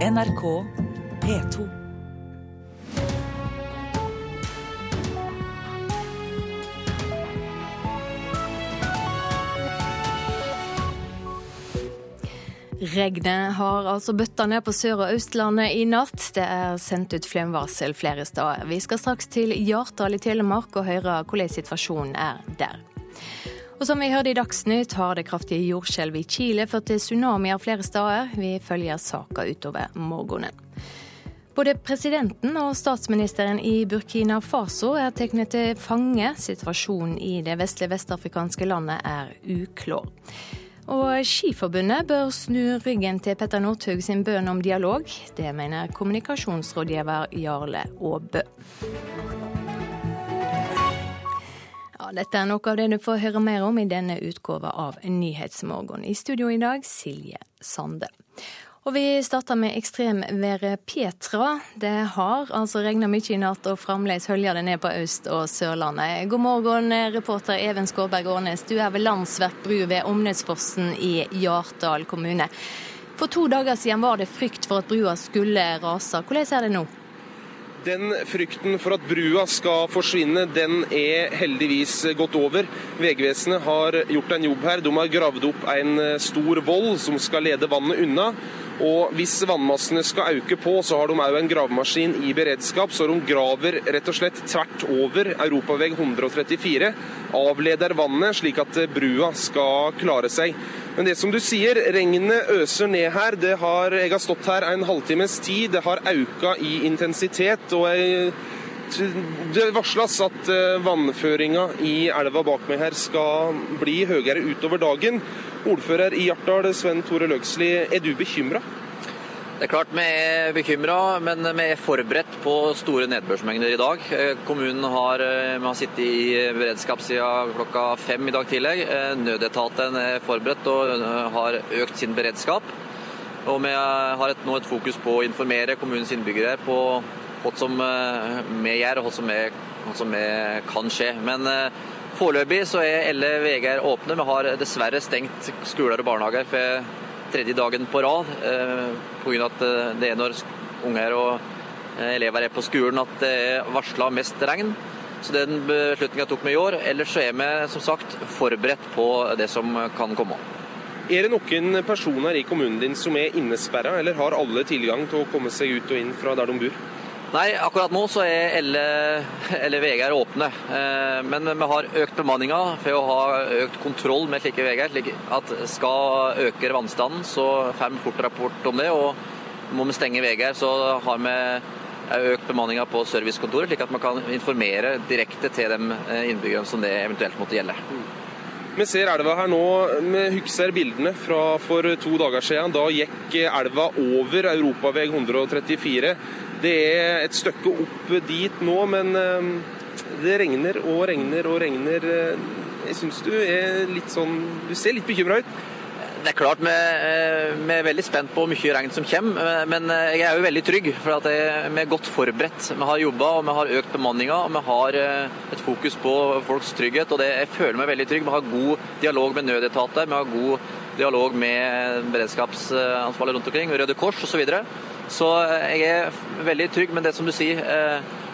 NRK P2. Regnet har altså bøtta ned på Sør- og Østlandet i natt. Det er sendt ut flomvarsel flere steder. Vi skal straks til Hjartdal i Telemark og høre hvordan situasjonen er der. Og som vi hørte i Dagsnytt, har det kraftige jordskjelvet i Chile ført til tsunamier flere steder. Vi følger saka utover morgenen. Både presidenten og statsministeren i Burkina Faso er tatt til fange. Situasjonen i det vestlige vestafrikanske landet er uklår. Og Skiforbundet bør snu ryggen til Petter Northug sin bønn om dialog. Det mener kommunikasjonsrådgiver Jarle Aabø. Dette er noe av det du får høre mer om i denne utgåva av Nyhetsmorgen. I studio i dag Silje Sande. Og vi starter med ekstremværet Petra. Det har altså regna mye i natt, og fremdeles høljer det ned på Øst- og Sørlandet. God morgen, reporter Even Skårberg Årnes. Du er ved Landsverk bru ved Omnesfossen i Hjartdal kommune. For to dager siden var det frykt for at brua skulle rase. Hvordan er det nå? Den frykten for at brua skal forsvinne, den er heldigvis gått over. Vegvesenet har gjort en jobb her. De har gravd opp en stor voll som skal lede vannet unna. Og Hvis vannmassene skal auke på, så har de òg en gravemaskin i beredskap. Så de graver rett og slett tvert over europaveg 134. Avleder vannet, slik at brua skal klare seg. Men det som du sier, regnet øser ned her. Har, jeg har stått her en halvtimes tid. Det har auka i intensitet. og jeg det varsles at vannføringa i elva bak meg her skal bli høyere utover dagen. Ordfører i Hjartdal, Sven Tore Løgsli, er du bekymra? Det er klart vi er bekymra, men vi er forberedt på store nedbørsmengder i dag. Kommunen har, har sittet i beredskap siden klokka fem i dag tidlig. Nødetaten er forberedt og har økt sin beredskap. Og vi har et, nå et fokus på å informere kommunens innbyggere på hva som vi gjør og hva som, er, er, kan skje. Men foreløpig så er alle veier åpne. Vi har dessverre stengt skoler og barnehager for tredje dagen på rad pga. at det er når unger og elever er på skolen at det er varsla mest regn. Så Den beslutninga tok vi i år. Ellers så er vi som sagt forberedt på det som kan komme. Er det noen personer i kommunen din som er innesperra, eller har alle tilgang til å komme seg ut og inn fra der de bor? Nei, akkurat nå så er alle, alle veier åpne. Men vi har økt bemanninga for å ha økt kontroll med slike veier. Slik at skal øke vannstanden, så får vi fort rapport om det. Og må vi stenge veier, så har vi økt bemanninga på servicekontoret, slik at man kan informere direkte til de innbyggerne som det eventuelt måtte gjelde. Vi ser elva her nå. Vi husker bildene fra for to dager siden. Da gikk elva over europavei 134. Det er et stykke opp dit nå, men det regner og regner og regner. Jeg syns du er litt sånn Du ser litt bekymra ut? Det er klart vi, vi, er veldig spent på hvor mye regn som kommer, men jeg er jo veldig trygg. For at vi er godt forberedt. Vi har jobba og vi har økt bemanninga. Og vi har et fokus på folks trygghet. og det, Jeg føler meg veldig trygg. Vi har god dialog med nødetater. Vi har god dialog med beredskapsansvarlig rundt omkring, Røde Kors osv. Så, jeg er veldig trygg. Men det som du sier,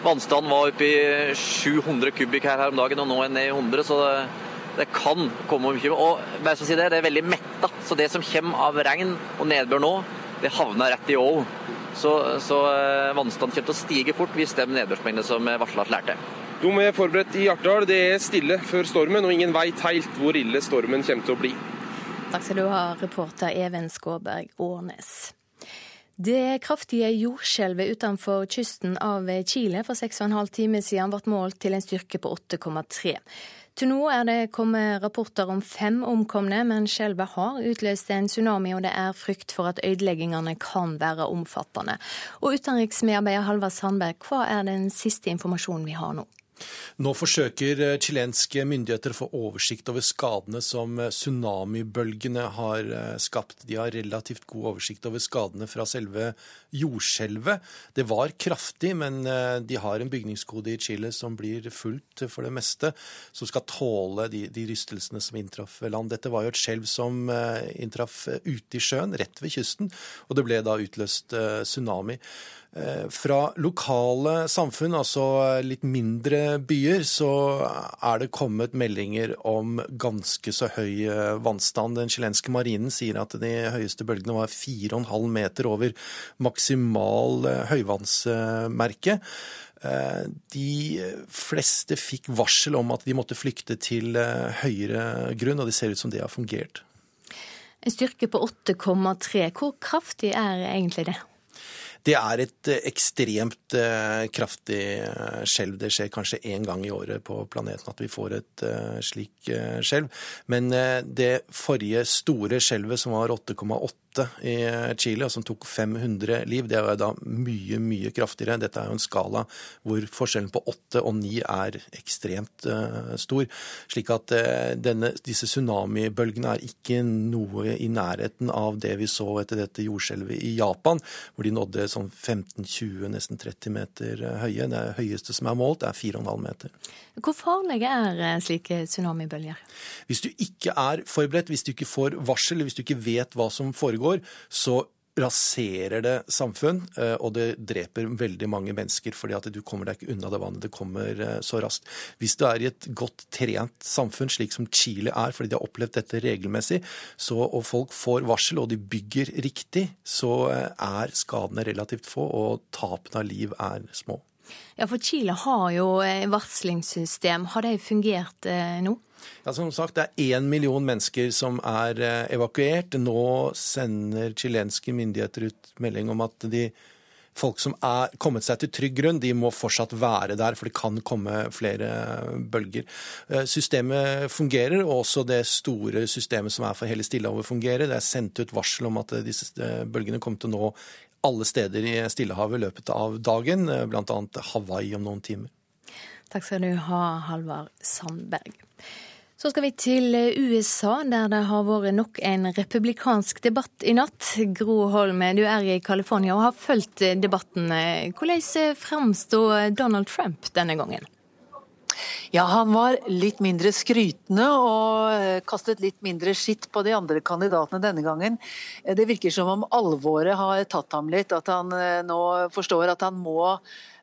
vannstanden var oppe i 700 kubikk her, her om dagen, og nå er den ned i 100. så det, det kan komme mye. Og bare si det, det er veldig metta. Så det som kommer av regn og nedbør nå, det havner rett i ål. Så, så vannstanden kommer til å stige fort hvis de nedbørsmengdene som er varsla, lærte. De er forberedt i Hjartdal. Det er stille før stormen, og ingen veit helt hvor ille stormen kommer til å bli. Takk skal du ha, reporter Even Skåberg Årnes. Det kraftige jordskjelvet utenfor kysten av Chile for 6,5 timer siden ble målt til en styrke på 8,3. Til nå er det kommet rapporter om fem omkomne, men skjelvet har utløst en tsunami, og det er frykt for at ødeleggingene kan være omfattende. Og utenriksmedarbeider Halvard Sandberg, hva er den siste informasjonen vi har nå? Nå forsøker eh, chilenske myndigheter å få oversikt over skadene som eh, tsunamibølgene har eh, skapt. De har relativt god oversikt over skadene fra selve jordskjelvet. Det var kraftig, men de har en bygningskode i Chile som blir fulgt for det meste, som skal tåle de, de rystelsene som inntraff ved land. Dette var jo et skjelv som inntraff ute i sjøen, rett ved kysten, og det ble da utløst tsunami. Eh, fra lokale samfunn, altså litt mindre byer, så er det kommet meldinger om ganske så høy eh, vannstand. Den chilenske marinen sier at de høyeste bølgene var 4,5 meter over maksimal eh, høyvannsmerke. De fleste fikk varsel om at de måtte flykte til høyere grunn, og det ser ut som det har fungert. En styrke på 8,3, hvor kraftig er egentlig det? Det er et eh, ekstremt eh, kraftig eh, skjelv. Det skjer kanskje én gang i året på planeten at vi får et slik skjelv. Men det forrige store skjelvet, som var 8,8 i Chile, og som tok 500 liv. Det er da mye, mye kraftigere. Dette er jo en skala hvor forskjellen på 8 og 9 er ekstremt stor. Slik at denne, disse tsunamibølgene er ikke noe i nærheten av det vi så etter dette jordskjelvet i Japan, hvor de nådde sånn 15-20, nesten 30 meter eh, høye. Det høyeste som er målt, er 4,5 meter. Hvor farlige er eh, slike tsunamibølger? Hvis du ikke er forberedt, hvis du ikke får varsel, hvis du ikke vet hva som foregår, så raserer det samfunn, eh, og det dreper veldig mange mennesker fordi at du kommer deg ikke unna det vannet. Det kommer så raskt. Hvis du er i et godt trent samfunn, slik som Chile er, fordi de har opplevd dette regelmessig, så, og folk får varsel og de bygger riktig, så er skadene relativt få, og tapene av liv er små. Ja, for Chile har jo eh, varslingssystem. Har det fungert eh, nå? Ja, som sagt, Det er én million mennesker som er eh, evakuert. Nå sender chilenske myndigheter ut melding om at de folk som er kommet seg til trygg grunn, de må fortsatt være der, for det kan komme flere bølger. Systemet fungerer, og også det store systemet som er for hele Stillehavet fungerer. Det er sendt ut varsel om at disse bølgene kommer til å nå alle steder i Stillehavet i løpet av dagen, eh, bl.a. Hawaii om noen timer. Takk skal du ha, Halvard Sandberg. Så skal vi til USA, der det har vært nok en republikansk debatt i natt. Gro Holm, du er i California og har fulgt debatten. Hvordan framstod Donald Trump denne gangen? Ja, han var litt mindre skrytende og eh, kastet litt mindre skitt på de andre kandidatene denne gangen. Eh, det virker som om alvoret har tatt ham litt, at han eh, nå forstår at han må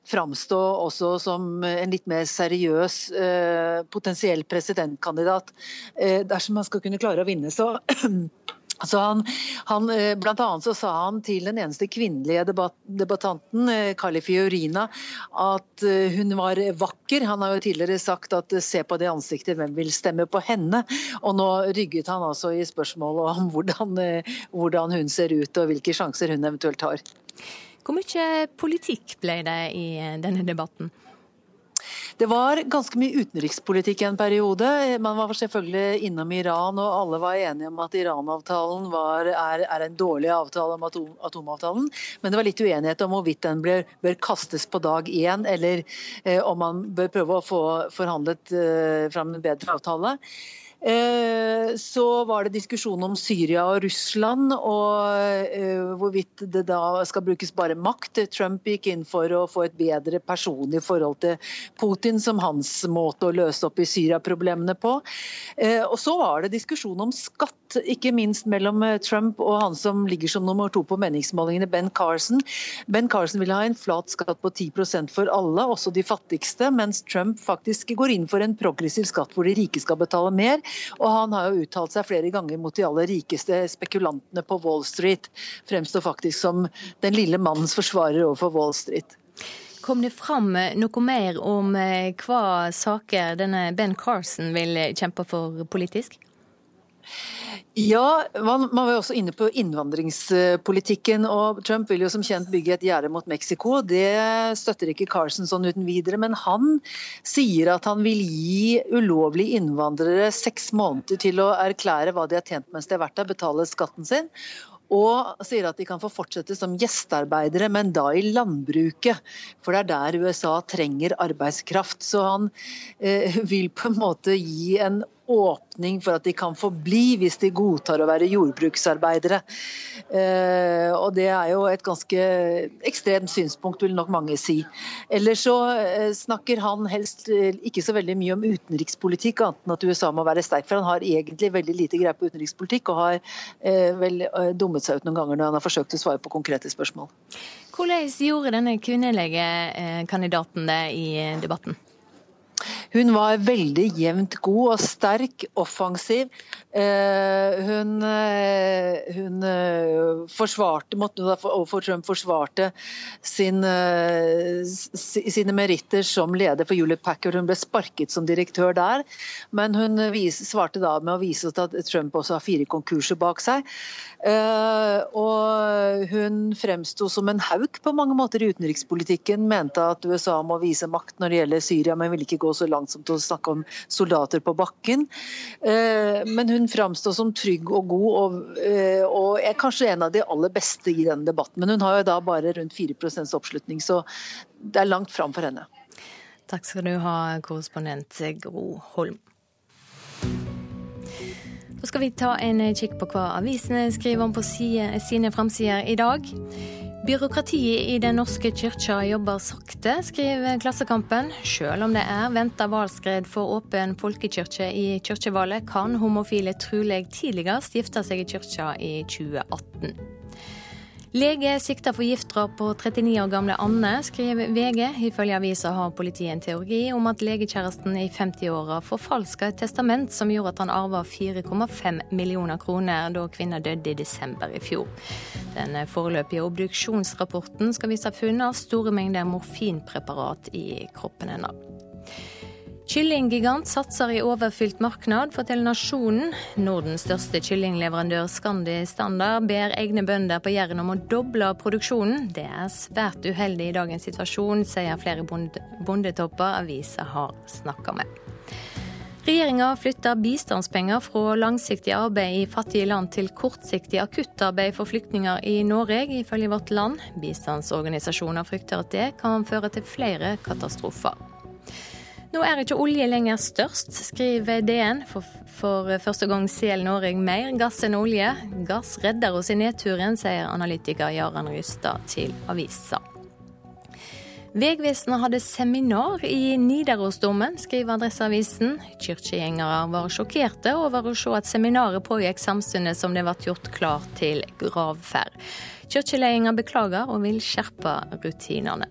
framstå også som en litt mer seriøs eh, potensiell presidentkandidat eh, dersom han skal kunne klare å vinne. Så Så han, han, eh, blant annet så sa han til den eneste kvinnelige debatt, debattanten, eh, Fiorina, at eh, hun var vakker. Han har jo tidligere sagt at se på det ansiktet, hvem vil stemme på henne? Og nå rygget han altså i spørsmålet om hvordan, hvordan hun ser ut og hvilke sjanser hun eventuelt har. Hvor mye politikk ble det i denne debatten? Det var ganske mye utenrikspolitikk en periode. Man var selvfølgelig innom Iran, og alle var enige om at Iran-avtalen er, er, en dårlig avtale om atom, atomavtalen. Men det var litt uenighet om hvorvidt den bør, bør kastes på dag én, eller eh, om man bør prøve å få forhandlet eh, fram en bedre avtale. Eh, så var det diskusjon om Syria og Russland, og eh, hvorvidt det da skal brukes bare makt. Trump gikk inn for å få et bedre personlig forhold til Putin, som hans måte å løse opp i Syria-problemene på. Eh, og så var det diskusjon om skatt, ikke minst mellom Trump og han som ligger som nummer to på meningsmålingene, Ben Carson. Ben Carson ville ha en flat skatt på 10% for alle, også de fattigste, mens Trump faktisk går inn for en progressiv skatt hvor de rike skal betale mer. Og han har jo uttalt seg flere ganger mot de aller rikeste spekulantene på Wall Street. Fremstår faktisk som den lille mannens forsvarer overfor Wall Street. Kom det fram noe mer om eh, hva saker denne Ben Carson vil kjempe for politisk? Ja, man, man, var også inne på innvandringspolitikken. og Trump vil jo som kjent bygge et gjerde mot Mexico. Det støtter ikke Carson sånn uten videre. Men han sier at han vil gi ulovlige innvandrere seks måneder til å erklære hva de har tjent mens de har vært der, betale skatten sin. Og sier at de kan få fortsette som gjestearbeidere, men da i landbruket. For det er der USA trenger arbeidskraft. Så han eh, vil på en måte gi en åpning for at de kan få bli hvis de godtar å være jordbruksarbeidere. Eh, og Det er jo et ganske ekstremt synspunkt, vil nok mange si. Ellers så eh, snakker han helst eh, ikke så veldig mye om utenrikspolitikk, annet enn at USA må være sterk. For han har egentlig veldig lite greie på utenrikspolitikk, og har vel dummet seg ut noen ganger når han har forsøkt å svare på konkrete spørsmål. Hvordan gjorde denne kvinnelige kandidaten det i debatten? Hun var veldig jevnt god og sterk, offensiv. Eh, hun, eh, hun eh, forsvarte, måtte overfor Trump forsvarte sin, sine meritter som leder for Julie Packard. Hun ble sparket som direktør der, men hun svarte da med å vise at Trump også har fire konkurser bak seg. Og hun fremsto som en hauk på mange måter i utenrikspolitikken. Mente at USA må vise makt når det gjelder Syria, men ville ikke gå så langt som til å snakke om soldater på bakken. Men hun hun som trygg og god, og, eh, og, er kanskje en av de aller beste i denne debatten. Men hun har jo da bare rundt 4% oppslutning, så det er langt fram for henne. Takk skal du ha, korrespondent Gro Holm. Så skal vi ta en kikk på hva avisene skriver om på sine framsider i dag. Byråkratiet i Den norske kyrkja jobber sakte, skriver Klassekampen. Selv om det er venta valgskred for åpen folkekirke i kirkevalget, kan homofile trolig tidligst gifte seg i kyrkja i 2018. Lege sikta for giftdrap på 39 år gamle Anne, skriver VG. Ifølge avisa har politiet en teori om at legekjæresten i 50-åra forfalska et testament som gjorde at han arva 4,5 millioner kroner da kvinna døde i desember i fjor. Den foreløpige obduksjonsrapporten skal vise funn av store mengder morfinpreparat i kroppen hennes. Kyllinggigant satser i overfylt marked, forteller Nasjonen. Nordens største kyllingleverandør Scandi Standard ber egne bønder på Jæren om å doble produksjonen. Det er svært uheldig i dagens situasjon, sier flere bondetopper avisa har snakka med. Regjeringa flytter bistandspenger fra langsiktig arbeid i fattige land til kortsiktig akuttarbeid for flyktninger i Norge, ifølge Vårt Land. Bistandsorganisasjoner frykter at det kan føre til flere katastrofer. Nå er ikke olje lenger størst, skriver DN. For, for første gang selger Norge mer gass enn olje. Gass redder oss i nedturen, sier analytiker Jaran Rystad til avisa. Vegvesenet hadde seminar i Nidarosdomen, skriver Adresseavisen. Kirkegjengere var sjokkerte over å se at seminaret pågikk samtidig som det ble gjort klart til gravferd. Kirkeledelsen beklager og vil skjerpe rutinene.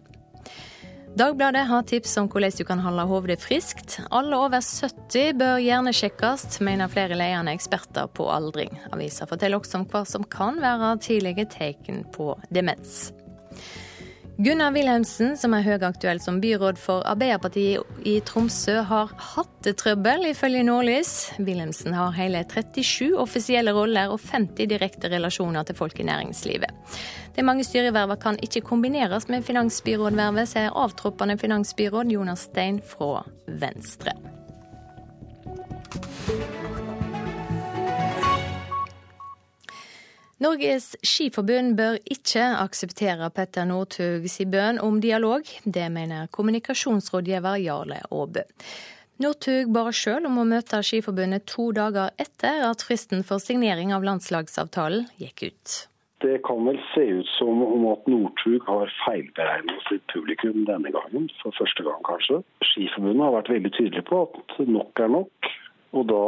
Dagbladet har tips om hvordan du kan holde hodet friskt. Alle over 70 bør gjerne sjekkes, mener flere ledende eksperter på aldring. Avisa forteller også om hva som kan være tidlige tegn på demens. Gunnar Wilhelmsen, som er høyaktuell som byråd for Arbeiderpartiet i Tromsø, har hattetrøbbel, ifølge Nordlys. Wilhelmsen har hele 37 offisielle roller og 50 direkte relasjoner til folk i næringslivet. De mange styrevervene kan ikke kombineres med finansbyrådvervet, sier avtroppende finansbyråd Jonas Stein fra Venstre. Norges Skiforbund bør ikke akseptere Petter Northugs bønn om dialog. Det mener kommunikasjonsrådgiver Jarle Aabø. Northug ba sjøl om å møte Skiforbundet to dager etter at fristen for signering av landslagsavtalen gikk ut. Det kan vel se ut som om at Northug har feilberegnet sitt publikum denne gangen, for første gang kanskje. Skiforbundet har vært veldig tydelig på at nok er nok. Og da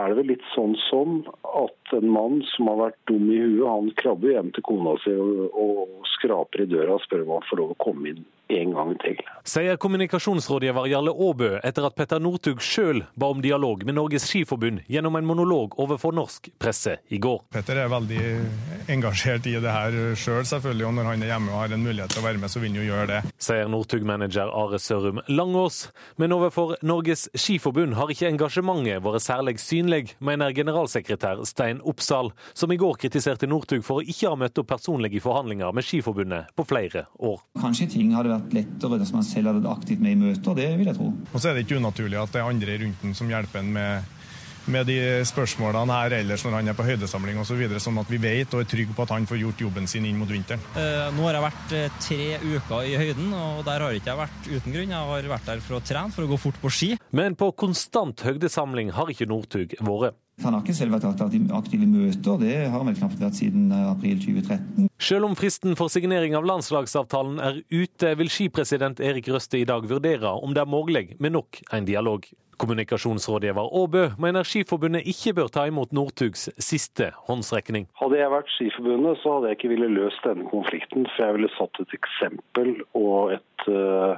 er det vel litt sånn som at en mann som har vært dum i huet, han krabber hjem til kona si og, og skraper i døra og spør om han får lov å komme inn en gang til. Sier kommunikasjonsrådgiver Jarle Aabø etter at Petter Northug sjøl ba om dialog med Norges Skiforbund gjennom en monolog overfor norsk presse i går. Petter er veldig engasjert i det her sjøl, selv, selvfølgelig. Og når han er hjemme og har en mulighet til å være med, så vil han jo gjøre det. Sier Northug-manager Are Sørum Langås. Men overfor Norges Skiforbund har ikke engasjementet vært særlig synlig, mener generalsekretær Stein Oppsal, som i går kritiserte Northug for å ikke ha møtt opp personlig i forhandlinger med Skiforbundet på flere år. Kanskje ting hadde vært vært lettere dersom han selv hadde vært aktivt med i møter. Det vil jeg tro. Og så er det ikke unaturlig at det er andre rundt den som hjelper en med med de spørsmålene her ellers når han er på høydesamling osv., så videre, sånn at vi vet og er trygge på at han får gjort jobben sin inn mot vinteren. Eh, nå har jeg vært eh, tre uker i høyden, og der har jeg ikke vært uten grunn. Jeg har vært der for å trene, for å gå fort på ski. Men på konstant høydesamling har ikke Northug vært. Han har ikke selv vært aktiv i møter, det har han vel knapt vært siden eh, april 2013. Selv om fristen for signering av landslagsavtalen er ute, vil skipresident Erik Røste i dag vurdere om det er mulig med nok en dialog. Kommunikasjonsrådgiver Aabø mener Skiforbundet ikke bør ta imot Northugs siste håndsrekning. Hadde jeg vært Skiforbundet, så hadde jeg ikke ville løst denne konflikten. For jeg ville satt et eksempel og et, eh,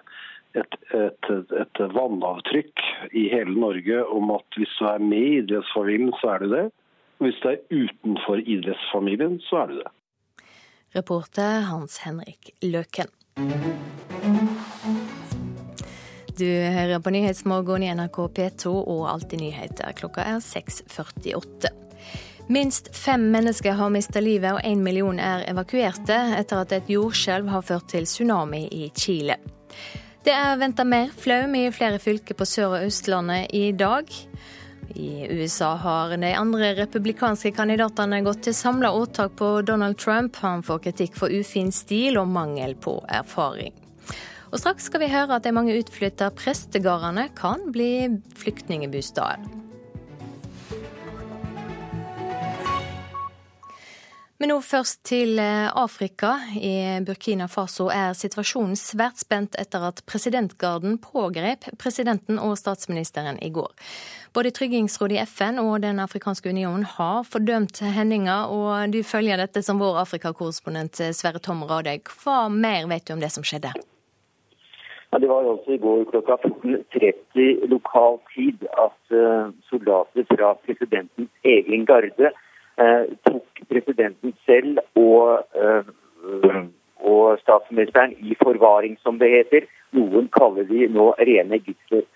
et, et, et vannavtrykk i hele Norge om at hvis du er med i idrettsfamilien, så er du det. Og hvis du er utenfor idrettsfamilien, så er du det. Reporter Hans Henrik Løken. Du hører på Nyhetsmorgen i NRK P2 og Alltid nyheter. Klokka er 6.48. Minst fem mennesker har mista livet og én million er evakuerte etter at et jordskjelv har ført til tsunami i Chile. Det er venta mer flaum i flere fylker på Sør- og Østlandet i dag. I USA har de andre republikanske kandidatene gått til samla åtak på Donald Trump. Han får kritikk for ufin stil og mangel på erfaring. Og straks skal vi høre at de mange utflytta prestegårdene kan bli flyktningebosteder. Men nå først til eh, Afrika. I Burkina Faso er situasjonen svært spent etter at presidentgarden pågrep presidenten og statsministeren i går. Både Tryggingsrådet i FN og Den afrikanske union har fordømt hendelser, og du følger dette som vår Afrikakorrespondent eh, Sverre Tom Radøy. Hva mer vet du om det som skjedde? Ja, det var altså i går klokka 14.30 lokal tid at uh, soldater fra presidentens egen garde tok presidenten selv og, uh, og, statsministeren i forvaring, som det heter. Noen kaller de nå rene gisler.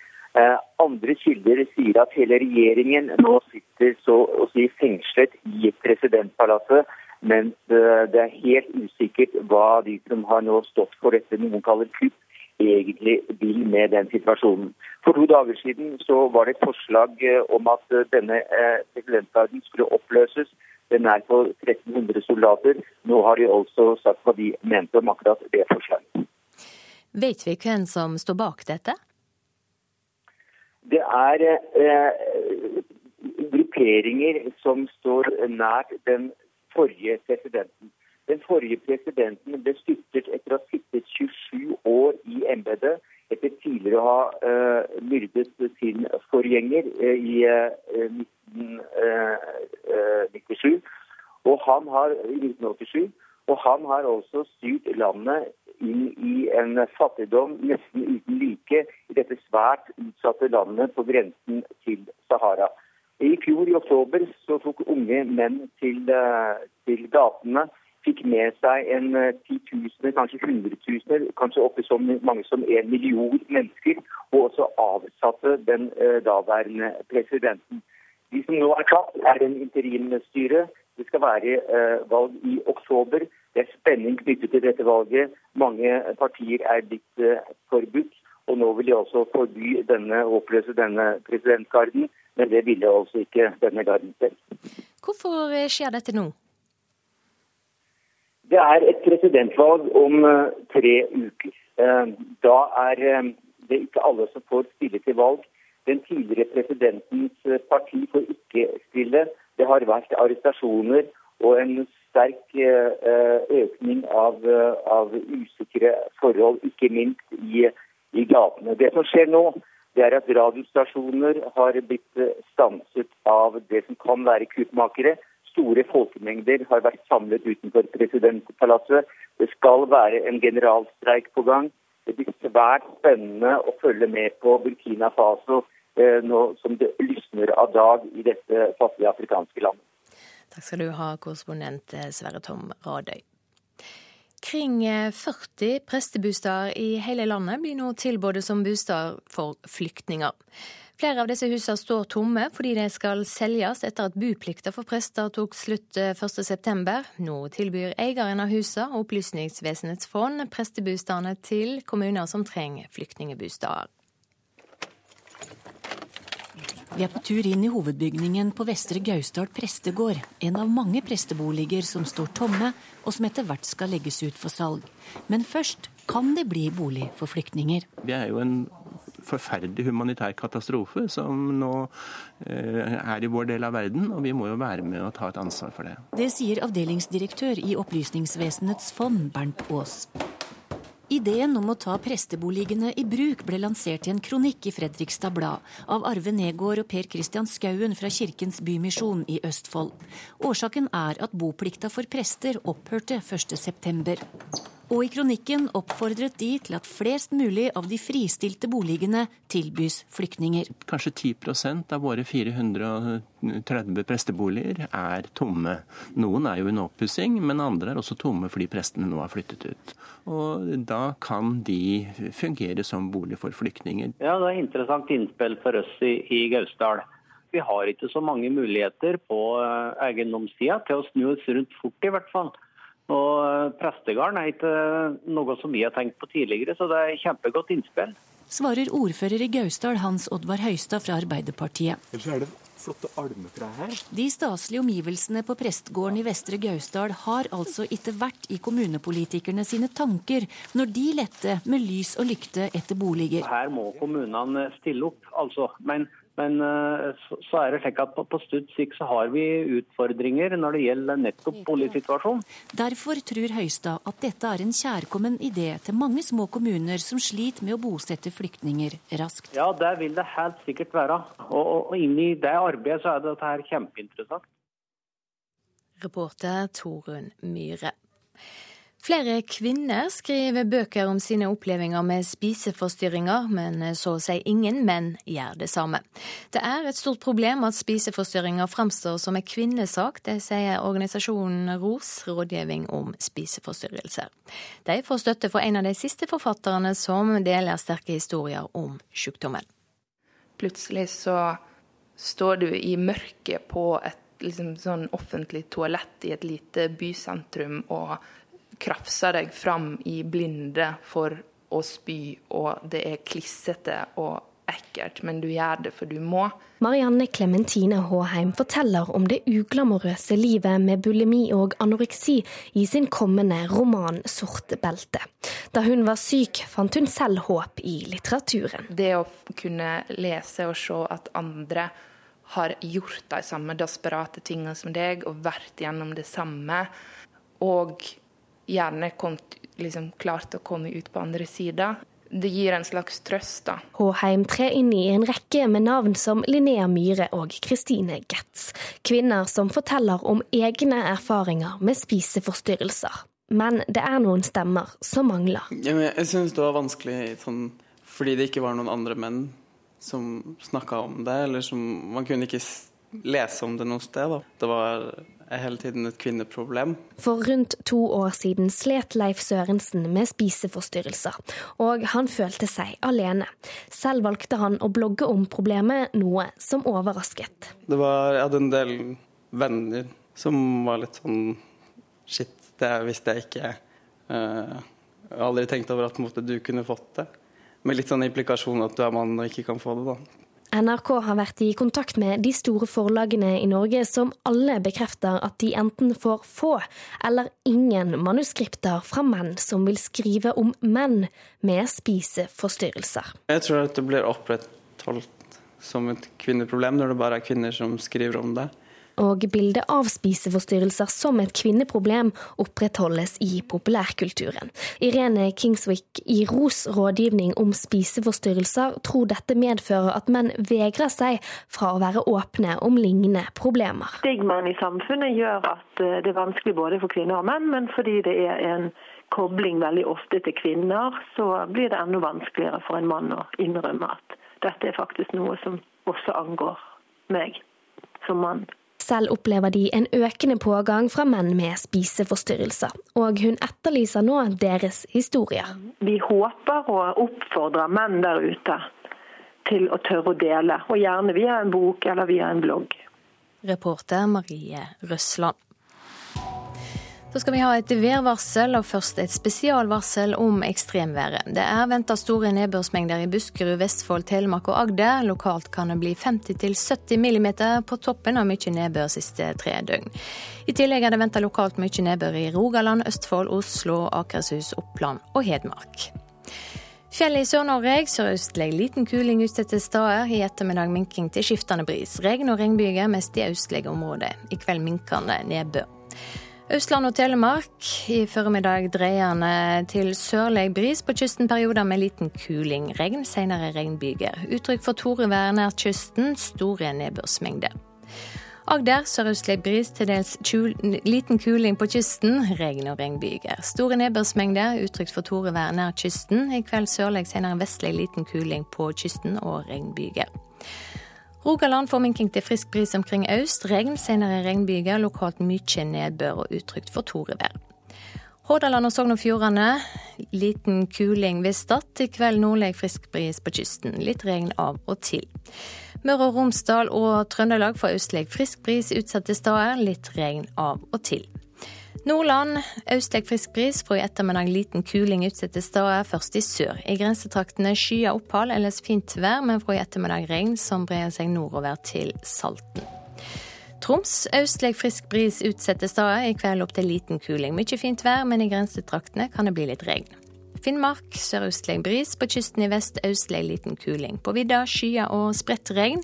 andre kilder sier at hele regjeringen nå sitter så å si fengslet i presidentpalasset. Mens det er helt usikkert hva de som har nå stått for dette noen kaller kupp, egentlig vil med den situasjonen. For to dager siden så var det et forslag eh, om at eh, denne eh, presidentgarden skulle oppløses. Den er på 1300 soldater. Nå har de også sagt hva de mente om akkurat det forslaget. Vet vi hvem som står bak dette? Det er eh, grupperinger som står nært den forrige presidenten. Den forrige presidenten ble styrtet etter å ha sittet 27 år i embetet, etter tidligere å ha uh, myrdet sin forgjenger uh, i uh, 1997. Og han har, 1987. Og han har også styrt landet inn i en fattigdom nesten uten like i dette svært utsatte landet på grensen til Sahara. I fjor i oktober så tok unge menn til, til gatene fikk med seg en eh, titusener, kanskje hundretusener, kanskje oppe så mange som en million mennesker, og også avsatte den uh, daværende presidenten. De som nå er tatt, er en interimstyre. Det skal være uh, valg i oktober. Det er spenning knyttet til dette valget. Mange partier er blitt forbudt. Og nå vil de også forby denne, oppløse denne presidentgarden, men det ville altså ikke denne garden selv. Hvorfor skjer dette nå? Det er et presidentvalg om eh, tre uker. Eh, da er eh, det ikke alle som får stille til valg. Den tidligere presidentens parti får ikke stille. Det har vært arrestasjoner og en sterk økning av, av usikre forhold, ikke minst i, i, gatene. Det som skjer nå, det er at radiostasjoner har blitt stanset av det som kan være kuppmakere store folkemengder har vært samlet utenfor presidentpalasset. Det skal være en generalstreik på gang. Det blir svært spennende å følge med på Burkina Faso eh, nå som det lysner av dag i dette fattige afrikanske landet. Takk skal du ha, korrespondent eh, Sverre Tom Radøy. Kring 40 eh, prestebosteder i hele landet blir nå tilbudt som bosteder for flyktninger. Flere av disse husene står tomme fordi de skal selges etter at buplikta for prester tok slutt 1.9. Eh, Nå tilbyr eieren av husene og Opplysningsvesenets fond prestebostadene til kommuner som trenger flyktningbosteder. Vi er på tur inn i hovedbygningen på Vestre Gausdal prestegård. En av mange presteboliger som står tomme, og som etter hvert skal legges ut for salg. Men først kan det bli bolig for flyktninger. Vi er jo en forferdelig humanitær katastrofe som nå eh, er i vår del av verden, og vi må jo være med og ta et ansvar for det. Det sier avdelingsdirektør i Opplysningsvesenets fond, Bernt Aas. Ideen om å ta presteboligene i bruk ble lansert i en kronikk i Fredrikstad Blad av Arve Negård og Per Christian Skauen fra Kirkens Bymisjon i Østfold. Årsaken er at boplikta for prester opphørte 1.9. Og i kronikken oppfordret de til at flest mulig av de fristilte boligene tilbys flyktninger. Kanskje 10% av våre 430 presteboliger er tomme. Noen er jo under oppussing, men andre er også tomme fordi prestene nå har flyttet ut. Og da kan de fungere som bolig for flyktninger. Ja, det er interessant innspill for oss i, i Gausdal. Vi har ikke så mange muligheter på eh, eiendomssida til å snu oss rundt fort, i hvert fall. Og eh, Prestegarden er ikke noe som vi har tenkt på tidligere, så det er kjempegodt innspill. Svarer ordfører i Gausdal Hans Oddvar Høistad fra Arbeiderpartiet. Ellers er det flotte almetrær her. De staselige omgivelsene på prestegården i Vestre Gausdal har altså ikke vært i kommunepolitikerne sine tanker når de lette med lys og lykte etter boliger. Her må kommunene stille opp, altså. Men men eh, så er det slik at på Studd sikt så har vi utfordringer når det gjelder nettopp boligsituasjonen. Derfor tror Høistad at dette er en kjærkommen idé til mange små kommuner som sliter med å bosette flyktninger raskt. Ja, det vil det helt sikkert være. Og, og, og inni det arbeidet så er dette her kjempeinteressant. Reporter Torunn Myhre. Flere kvinner skriver bøker om sine opplevelser med spiseforstyrringer, men så å si ingen menn gjør det samme. Det er et stort problem at spiseforstyrringer framstår som en kvinnesak, det sier organisasjonen ROS, rådgivning om spiseforstyrrelser. De får støtte fra en av de siste forfatterne som deler sterke historier om sykdommen. Plutselig så står du i mørket på et liksom, sånn offentlig toalett i et lite bysentrum og krafser deg fram i blinde for å spy, og det er klissete og ekkelt, men du gjør det for du må. Marianne Klementine Håheim forteller om det uglamorøse livet med bulimi og anoreksi i sin kommende roman 'Sort belte'. Da hun var syk, fant hun selv håp i litteraturen. Det å kunne lese og se at andre har gjort de samme desperate tingene som deg, og vært gjennom det samme, og gjerne kommet, liksom, klart å komme ut på andre sida. Det gir en slags trøst, da. Håheim trer inn i en rekke med navn som Linnea Myhre og Kristine Getz. Kvinner som forteller om egne erfaringer med spiseforstyrrelser. Men det er noen stemmer som mangler. Ja, jeg syns det var vanskelig sånn, fordi det ikke var noen andre menn som snakka om det, eller som Man kunne ikke lese om det noe sted. Da. Det var er hele tiden et kvinneproblem. For rundt to år siden slet Leif Sørensen med spiseforstyrrelser, og han følte seg alene. Selv valgte han å blogge om problemet, noe som overrasket. Det var, jeg hadde en del venner som var litt sånn Shit, det visste jeg ikke. Uh, jeg har aldri tenkt over at måte, du kunne fått det. Med litt sånn implikasjon at du er mann og ikke kan få det, da. NRK har vært i kontakt med de store forlagene i Norge, som alle bekrefter at de enten får få eller ingen manuskripter fra menn som vil skrive om menn med spiseforstyrrelser. Jeg tror at det blir opprettholdt som et kvinneproblem når det bare er kvinner som skriver om det og bildet av spiseforstyrrelser som et kvinneproblem opprettholdes i populærkulturen. Irene Kingswick i ROS rådgivning om spiseforstyrrelser tror dette medfører at menn vegrer seg fra å være åpne om lignende problemer. Stigmaen i samfunnet gjør at eh, det er vanskelig både for kvinner og menn, men fordi det er en kobling veldig ofte til kvinner, så blir det enda vanskeligere for en mann å innrømme at dette er faktisk noe som også angår meg som mann. Selv opplever de en økende pågang fra menn med spiseforstyrrelser, og hun etterlyser nå deres historier. Vi håper å oppfordre menn der ute til å tørre å dele, og gjerne via en bok eller via en blogg. Reporter Marie Røsland. Så skal vi ha et værvarsel, og først et spesialvarsel om ekstremværet. Det er venta store nedbørsmengder i Buskerud, Vestfold, Telemark og Agder. Lokalt kan det bli 50-70 mm på toppen av mye nedbør siste tre døgn. I tillegg er det venta lokalt mye nedbør i Rogaland, Østfold, Oslo, Akershus, Oppland og Hedmark. Fjellet i Sør-Norge sørøstlig liten kuling utsatte steder. I ettermiddag minking til skiftende bris. Regn og regnbyger mest i østlige områder. I kveld minkende nedbør. Østland og Telemark i formiddag dreiende til sørlig bris. På kysten perioder med liten kuling. Regn, senere regnbyger. Uttrykk for torevær nær kysten. Store nedbørsmengder. Agder sørøstlig bris, til dels liten kuling på kysten. Regn og regnbyger. Store nedbørsmengder, utrygt for torevær nær kysten. I kveld sørlig, senere vestlig liten kuling på kysten og regnbyger. Rogaland får minking til frisk bris omkring øst. Regn, senere regnbyger. Lokalt mye nedbør og utrygt for torevær. Hordaland og Sogn og Fjordane liten kuling ved Stad. I kveld nordlig frisk bris på kysten. Litt regn av og til. Møre og Romsdal og Trøndelag får østlig frisk bris utsatte steder. Litt regn av og til. Nordland østlig frisk bris, fra i ettermiddag liten kuling utsatte steder, først i sør. I grensetraktene skyer opphold, ellers fint vær, men fra i ettermiddag regn som brer seg nordover til Salten. Troms østlig frisk bris utsatte steder, i kveld opp til liten kuling. Mye fint vær, men i grensetraktene kan det bli litt regn. Finnmark sørøstlig bris, på kysten i vest østlig liten kuling. På vidda skyer og spredt regn.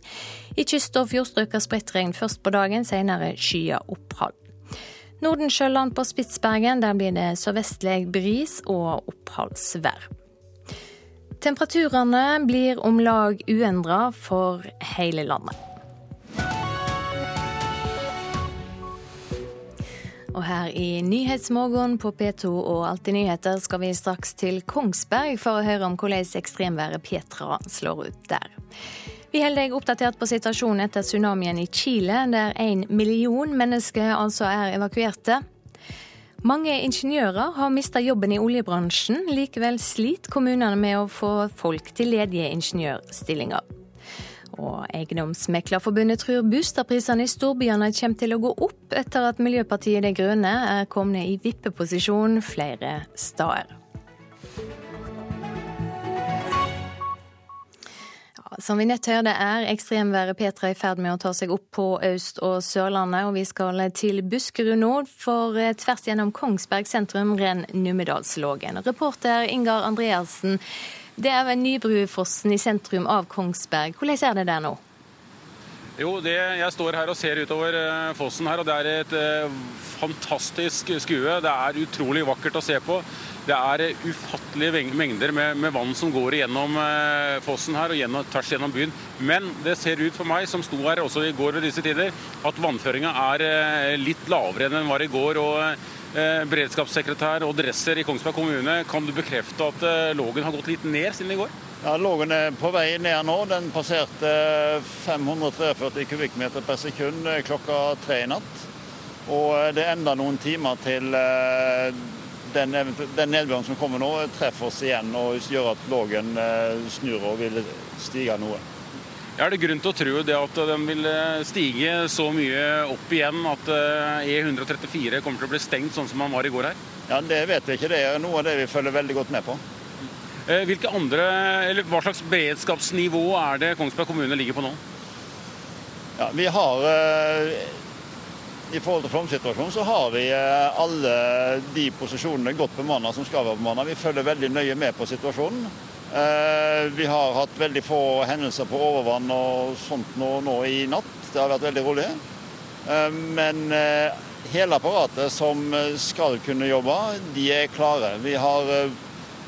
I kyst- og fjordstrøka spredt regn først på dagen, senere skyer opphold. Nordensjøland på Spitsbergen, der blir det sørvestlig bris og oppholdsvær. Temperaturene blir om lag uendra for hele landet. Og her i Nyhetsmorgen på P2 og Alltid nyheter skal vi straks til Kongsberg for å høre om hvordan ekstremværet Petra slår ut der. Vi holder deg oppdatert på situasjonen etter tsunamien i Chile, der en million mennesker altså er evakuerte. Mange ingeniører har mista jobben i oljebransjen. Likevel sliter kommunene med å få folk til ledige ingeniørstillinger. Og Eiendomsmeklerforbundet tror boligprisene i storbyene kommer til å gå opp etter at Miljøpartiet De Grønne er kommet i vippeposisjon flere steder. Som vi nett hørte er ekstremværet Petra i ferd med å ta seg opp på Øst- og Sørlandet, og vi skal til Buskerud nå, for eh, tvers gjennom Kongsberg sentrum renn Numedalslågen. Reporter Ingar Andreassen, det er ved Nybrufossen i sentrum av Kongsberg. Hvordan er det der nå? Jo, det, Jeg står her og ser utover eh, fossen her, og det er et uh, fantastisk skue. Det er utrolig vakkert å se på. Det er ufattelige mengder med, med, vann som går gjennom eh, fossen her og gjennom, tvers gjennom byen. Men det ser ut for meg, som sto her også i går ved disse tider, at vannføringa er eh, litt lavere enn den var i går. og eh, Beredskapssekretær og dresser i Kongsberg kommune, kan du bekrefte at eh, Lågen har gått litt ned siden i går? Ja, Lågen er på vei ned nå. Den passerte 543 kubikkmeter per sekund eh, klokka tre i natt. Og eh, det er enda noen timer til den, den nedbøren som kommer nå, treffer oss igjen og gjør at Lågen eh, snur og vil stige noe. Er det grunn til å tro det at den vil eh, stige så mye opp igjen at E134 eh, kommer til å bli stengt sånn som den var i går her? Ja, Det vet vi ikke. Det er noe av det vi følger veldig godt med på. Hvilke andre, eller Hva slags beredskapsnivå er det Kongsberg kommune ligger på nå? Ja, Vi har i forhold til flomsituasjonen så har vi eh, alle de posisjonene godt bemanna som skal være bemanna. Vi følger veldig nøye med på situasjonen. Eh, vi har hatt veldig få hendelser på overvann og sånt nå, nå i natt. Det har vært veldig rolig. Eh, men hele apparatet som skal kunne jobbe, de er klare. Vi har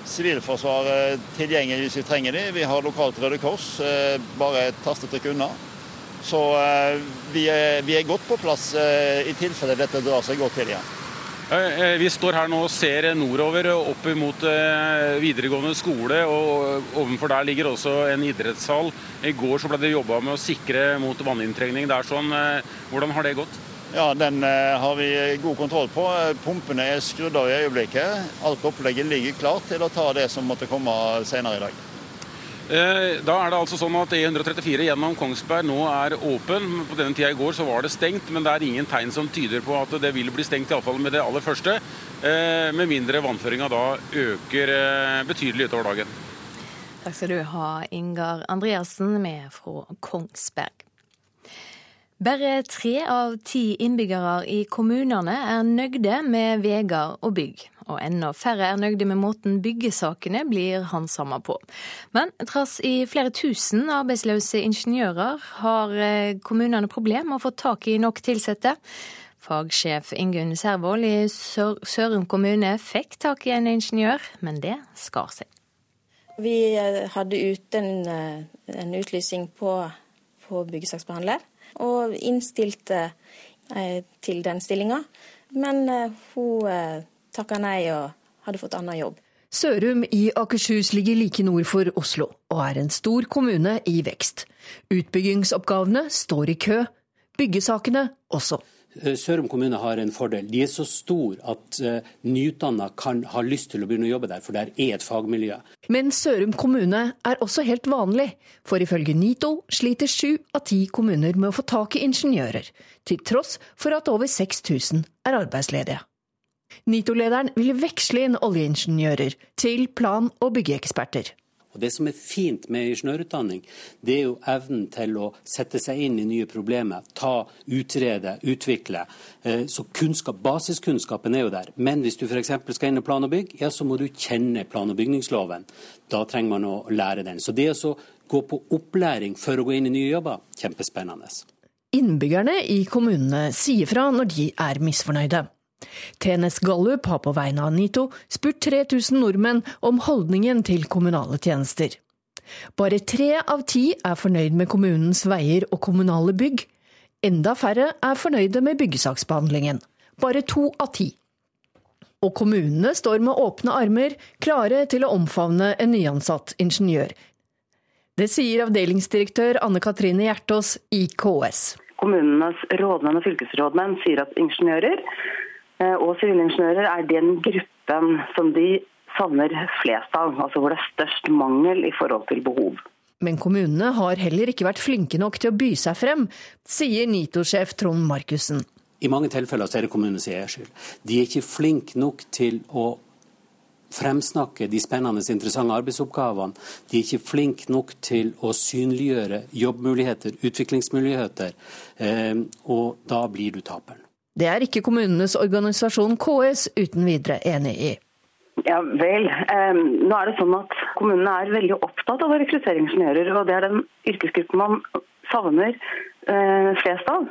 Sivilforsvaret tilgjengelig hvis vi trenger dem. Vi har lokalt Røde Kors bare et tastetrykk unna. Så eh, vi er, vi er, godt på plass eh, i tilfelle dette drar seg godt til igjen. Eh, vi står her nå og ser nordover opp mot videregående skole. og Ovenfor der ligger også en idrettshall. I går så ble det jobba med å sikre mot vanninntrengning der. sånn. Hvordan har det gått? Ja, Den har vi god kontroll på. Pumpene er skrudd av i øyeblikket. Alt opplegget ligger klart til å ta det som måtte komme senere i dag. Eh, da er det altså sånn at E134 gjennom Kongsberg nå er åpen. På denne tida i går så var det stengt, men det er ingen tegn som tyder på at det vil bli stengt, iallfall med det aller første. Eh, med mindre vannføringa da øker eh, betydelig utover dagen. Takk skal du ha, Ingar Andreassen med fra Kongsberg. Bare tre av ti innbyggere i kommunene er nøgde med veier og bygg. Og enda færre er nøgde med måten byggesakene blir handsama på. Men trass i flere tusen arbeidsløse ingeniører har eh, kommunene problemer med å få tak i nok ansatte. Fagsjef Ingunn Servold i Sør Sørum kommune fikk tak i en ingeniør, men det skar seg. Vi eh, hadde ute en, eh, en utlysning på, på byggesaksbehandler og innstilte eh, til den stillinga. Men eh, hun eh, takka nei og hadde fått annen jobb. Sørum i Akershus ligger like nord for Oslo, og er en stor kommune i vekst. Utbyggingsoppgavene står i kø, byggesakene også. Eh, Sørum kommune har en fordel. De er så store at uh, nyutdanna kan ha lyst til å begynne å jobbe der, for der er et fagmiljø. Men Sørum kommune er også helt vanlig, for ifølge NITO sliter sju av ti kommuner med å få tak i ingeniører, til tross for at over 6000 er arbeidsledige. NITO-lederen vil veksle inn oljeingeniører til plan- og byggeeksperter. Og Det som er fint med ingeniørutdanning, det er jo evnen til å sette seg inn i nye problemer. Ta, utrede, utvikle. Eh, så kunnskap, basiskunnskapen er jo der. Men hvis du f.eks. skal inn i plan og bygg, ja, så må du kjenne plan- og bygningsloven. Da trenger man å lære den. Så det å gå på opplæring for å gå inn i nye jobber, kjempespennende. Innbyggerne i kommunene sier fra når de er misfornøyde. TNS Gallup har på vegne av NITO spurt 3000 nordmenn om holdningen til kommunale tjenester. Bare tre av ti er fornøyd med kommunens veier og kommunale bygg. Enda færre er fornøyde med byggesaksbehandlingen. Bare to av ti. Og kommunene står med åpne armer, klare til å omfavne en nyansatt ingeniør. Det sier avdelingsdirektør Anne Katrine Hjertås i KS. Kommunenes rådmenn og fylkesrådmenn sier at ingeniører og sivilingeniører er den gruppen som de savner flest av, altså hvor det er størst mangel i forhold til behov. Men kommunene har heller ikke vært flinke nok til å by seg frem, sier NITO-sjef Trond Markussen. I mange tilfeller så er det kommunens egen skyld. De er ikke flinke nok til å fremsnakke de spennende, interessante arbeidsoppgavene. De er ikke flinke nok til å synliggjøre jobbmuligheter, utviklingsmuligheter. Eh, og da blir du taperen. Det er ikke kommunenes organisasjon KS uten videre enig i. Ja vel. Um, nå er det sånn at Kommunene er veldig opptatt av å rekruttere ingeniører. og Det er den yrkesgruppen man savner uh, flest av.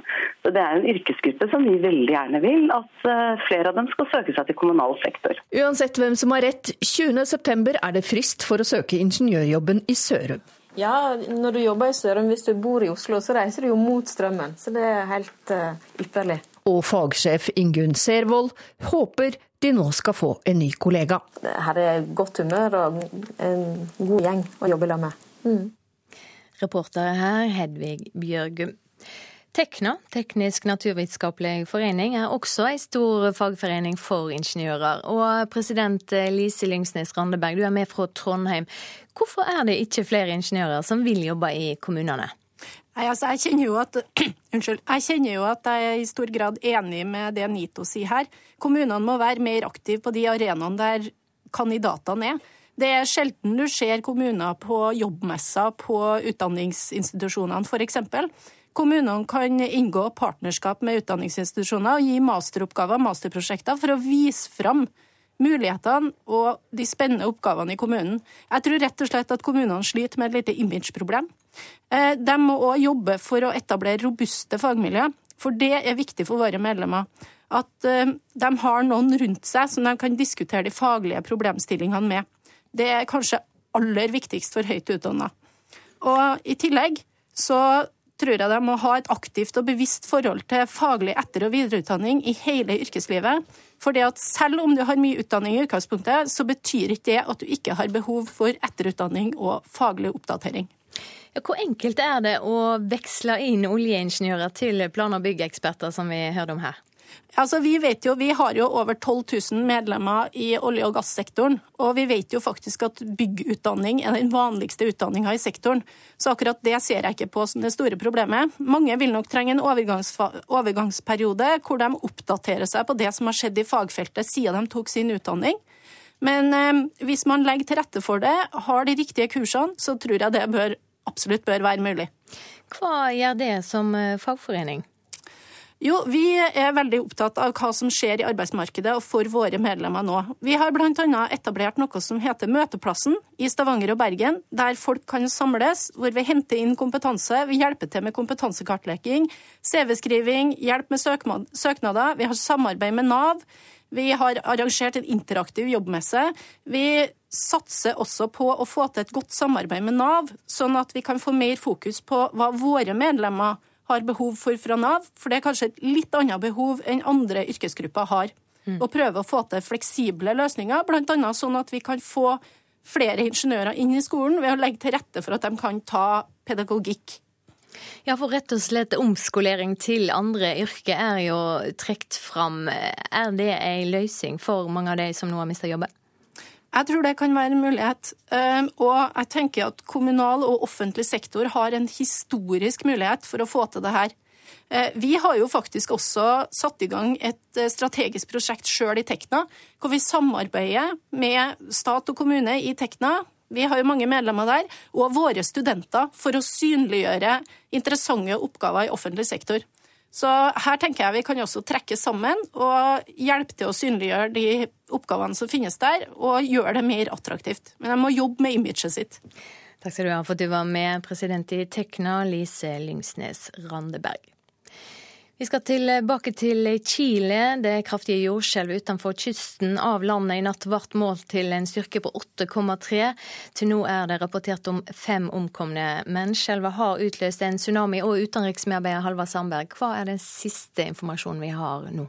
Så Det er en yrkesgruppe som vi veldig gjerne vil at uh, flere av dem skal søke seg til kommunal sektor. Uansett hvem som har rett, 20.9 er det frist for å søke ingeniørjobben i Sørum. Ja, når du jobber i Sørum, hvis du bor i Oslo, så reiser du jo mot strømmen. Så det er helt uh, ypperlig og fagsjef Ingunn Servold håper de nå skal få en ny kollega. Her er godt humør og en god gjeng å jobbe sammen med. Mm. Reportere her Hedvig Bjørgum. Tekna, Teknisk naturvitenskapelig forening, er også en stor fagforening for ingeniører. Og president Lise Lyngsnes Randeberg, du er med fra Trondheim. Hvorfor er det ikke flere ingeniører som vil jobbe i kommunene? Nei, altså jeg kjenner, jo at, unnskyld, jeg kjenner jo at jeg er i stor grad enig med det Nito sier her. Kommunene må være mer aktive på de arenaene der kandidatene er. Det er sjelden du ser kommuner på jobbmesser på utdanningsinstitusjonene, f.eks. Kommunene kan inngå partnerskap med utdanningsinstitusjoner og gi masteroppgaver masterprosjekter for å vise fram mulighetene og de spennende oppgavene i kommunen. Jeg tror rett og slett at kommunene sliter med et lite imageproblem. Eh, de må òg jobbe for å etablere robuste fagmiljø, for det er viktig for våre medlemmer. At eh, de har noen rundt seg som de kan diskutere de faglige problemstillingene med. Det er kanskje aller viktigst for høyt utdanna. Og i tillegg så tror jeg de må ha et aktivt og bevisst forhold til faglig etter- og videreutdanning i hele yrkeslivet. For det at selv om du har mye utdanning i utgangspunktet, så betyr ikke det at du ikke har behov for etterutdanning og faglig oppdatering. Hvor enkelt er det å veksle inn oljeingeniører til plan- og byggeksperter, som vi hørte om her? Altså, vi, vet jo, vi har jo over 12 000 medlemmer i olje- og gassektoren. Og vi vet jo faktisk at byggutdanning er den vanligste utdanninga i sektoren. Så akkurat det ser jeg ikke på som det store problemet. Mange vil nok trenge en overgangsperiode hvor de oppdaterer seg på det som har skjedd i fagfeltet siden de tok sin utdanning. Men eh, hvis man legger til rette for det, har de riktige kursene, så tror jeg det bør, absolutt bør være mulig. Hva gjør det som eh, fagforening? Jo, Vi er veldig opptatt av hva som skjer i arbeidsmarkedet og for våre medlemmer nå. Vi har bl.a. etablert noe som heter Møteplassen i Stavanger og Bergen, der folk kan samles, hvor vi henter inn kompetanse. Vi hjelper til med kompetansekartlegging, CV-skriving, hjelp med søknader. Vi har samarbeid med Nav. Vi har arrangert en interaktiv jobbmesse. Vi satser også på å få til et godt samarbeid med Nav, sånn at vi kan få mer fokus på hva våre medlemmer har behov for fra Nav, for det er kanskje et litt annet behov enn andre yrkesgrupper har. Mm. Og prøve å få til fleksible løsninger, bl.a. sånn at vi kan få flere ingeniører inn i skolen ved å legge til rette for at de kan ta pedagogikk. Ja, for rett og slett omskolering til andre yrker er jo trukket fram. Er det ei løsning for mange av de som nå har mista jobben? Jeg tror det kan være en mulighet. Ehm, og jeg tenker at kommunal og offentlig sektor har en historisk mulighet for å få til det her. Eh, vi har jo faktisk også satt i gang et eh, strategisk prosjekt sjøl i Tekna, hvor vi samarbeider med stat og kommune i Tekna. Vi har jo mange medlemmer der, og våre studenter, for å synliggjøre interessante oppgaver i offentlig sektor. Så her tenker jeg vi kan også trekke sammen og hjelpe til å synliggjøre de oppgavene som finnes der, og gjøre det mer attraktivt. Men de må jobbe med imaget sitt. Takk skal du ha for at du var med, president i Tekna, Lise Lyngsnes Randeberg. Vi skal tilbake til Chile. Det kraftige jordskjelvet utenfor kysten av landet i natt ble målt til en styrke på 8,3. Til nå er det rapportert om fem omkomne, men skjelvet har utløst en tsunami. Og utenriksmedarbeider Halvard Sandberg, hva er den siste informasjonen vi har nå?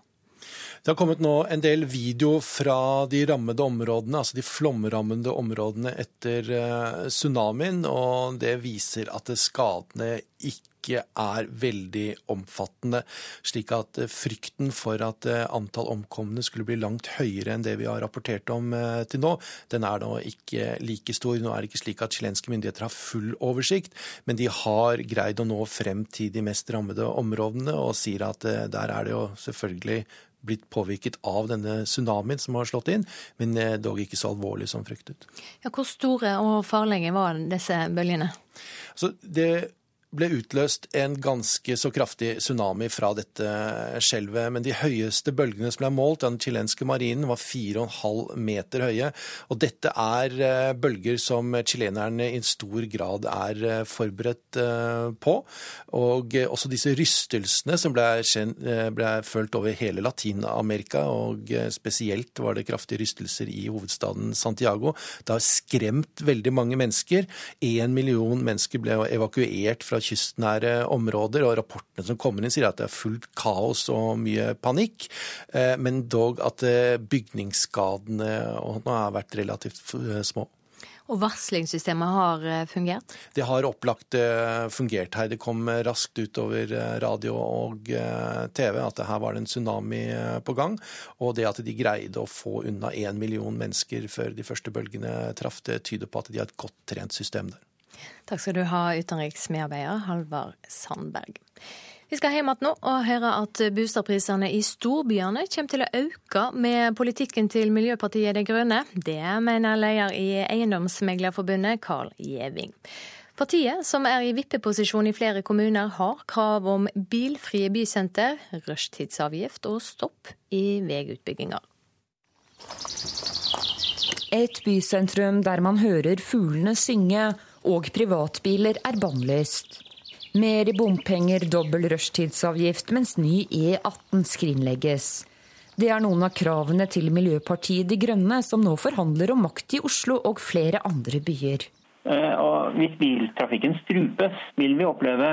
Det har kommet nå en del video fra de rammede områdene, altså de flomrammede områdene etter eh, tsunamien, og det viser at skadene ikke ikke er veldig omfattende. Slik at eh, frykten for at eh, antall omkomne skulle bli langt høyere enn det vi har rapportert om eh, til nå, den er nå ikke like stor. Nå er det ikke slik at chilenske myndigheter har full oversikt, men de har greid å nå frem til de mest rammede områdene og sier at der er det jo selvfølgelig blitt påvirket av denne tsunamien som har slått inn, men dog ikke så alvorlig som fryktet. Ja, hvor store og farlige var disse bølgene? Altså, det ble utløst en ganske så kraftig tsunami fra dette skjelvet. Men de høyeste bølgene som ble målt av den chilenske marinen, var 4,5 meter høye. Og dette er eh, bølger som chilenerne i stor grad er eh, forberedt eh, på. Og også disse rystelsene som ble, ble følt over hele Latin-Amerika, og spesielt var det kraftige rystelser i hovedstaden Santiago. Det har skremt veldig mange mennesker. Én million mennesker ble evakuert fra kystnære områder, og rapportene som kommer inn sier at det er fullt kaos og mye panikk, eh, men dog at eh, bygningsskadene har vært relativt eh, små. Og varslingssystemet har fungert? Det har opplagt fungert her. Det kom raskt ut over radio og TV at her var det en tsunami på gang. Og det at de greide å få unna én million mennesker før de første bølgene traff, det tyder på at de har et godt trent system der. Takk skal du ha, utenriksmedarbeider Halvard Sandberg. Vi skal hjem igjen nå og høre at boligprisene i storbyene kommer til å øke med politikken til Miljøpartiet De Grønne. Det mener leder i Eiendomsmeglerforbundet, Carl Gjeving. Partiet, som er i vippeposisjon i flere kommuner, har krav om bilfrie bysenter, rushtidsavgift og stopp i veiutbygginger. Et bysentrum der man hører fuglene synge og privatbiler er bannlyst. Mer i bompenger, dobbel rushtidsavgift, mens ny E18 skrinlegges. Det er noen av kravene til Miljøpartiet De Grønne, som nå forhandler om makt i Oslo og flere andre byer. Eh, og hvis biltrafikken strupes, vil vi oppleve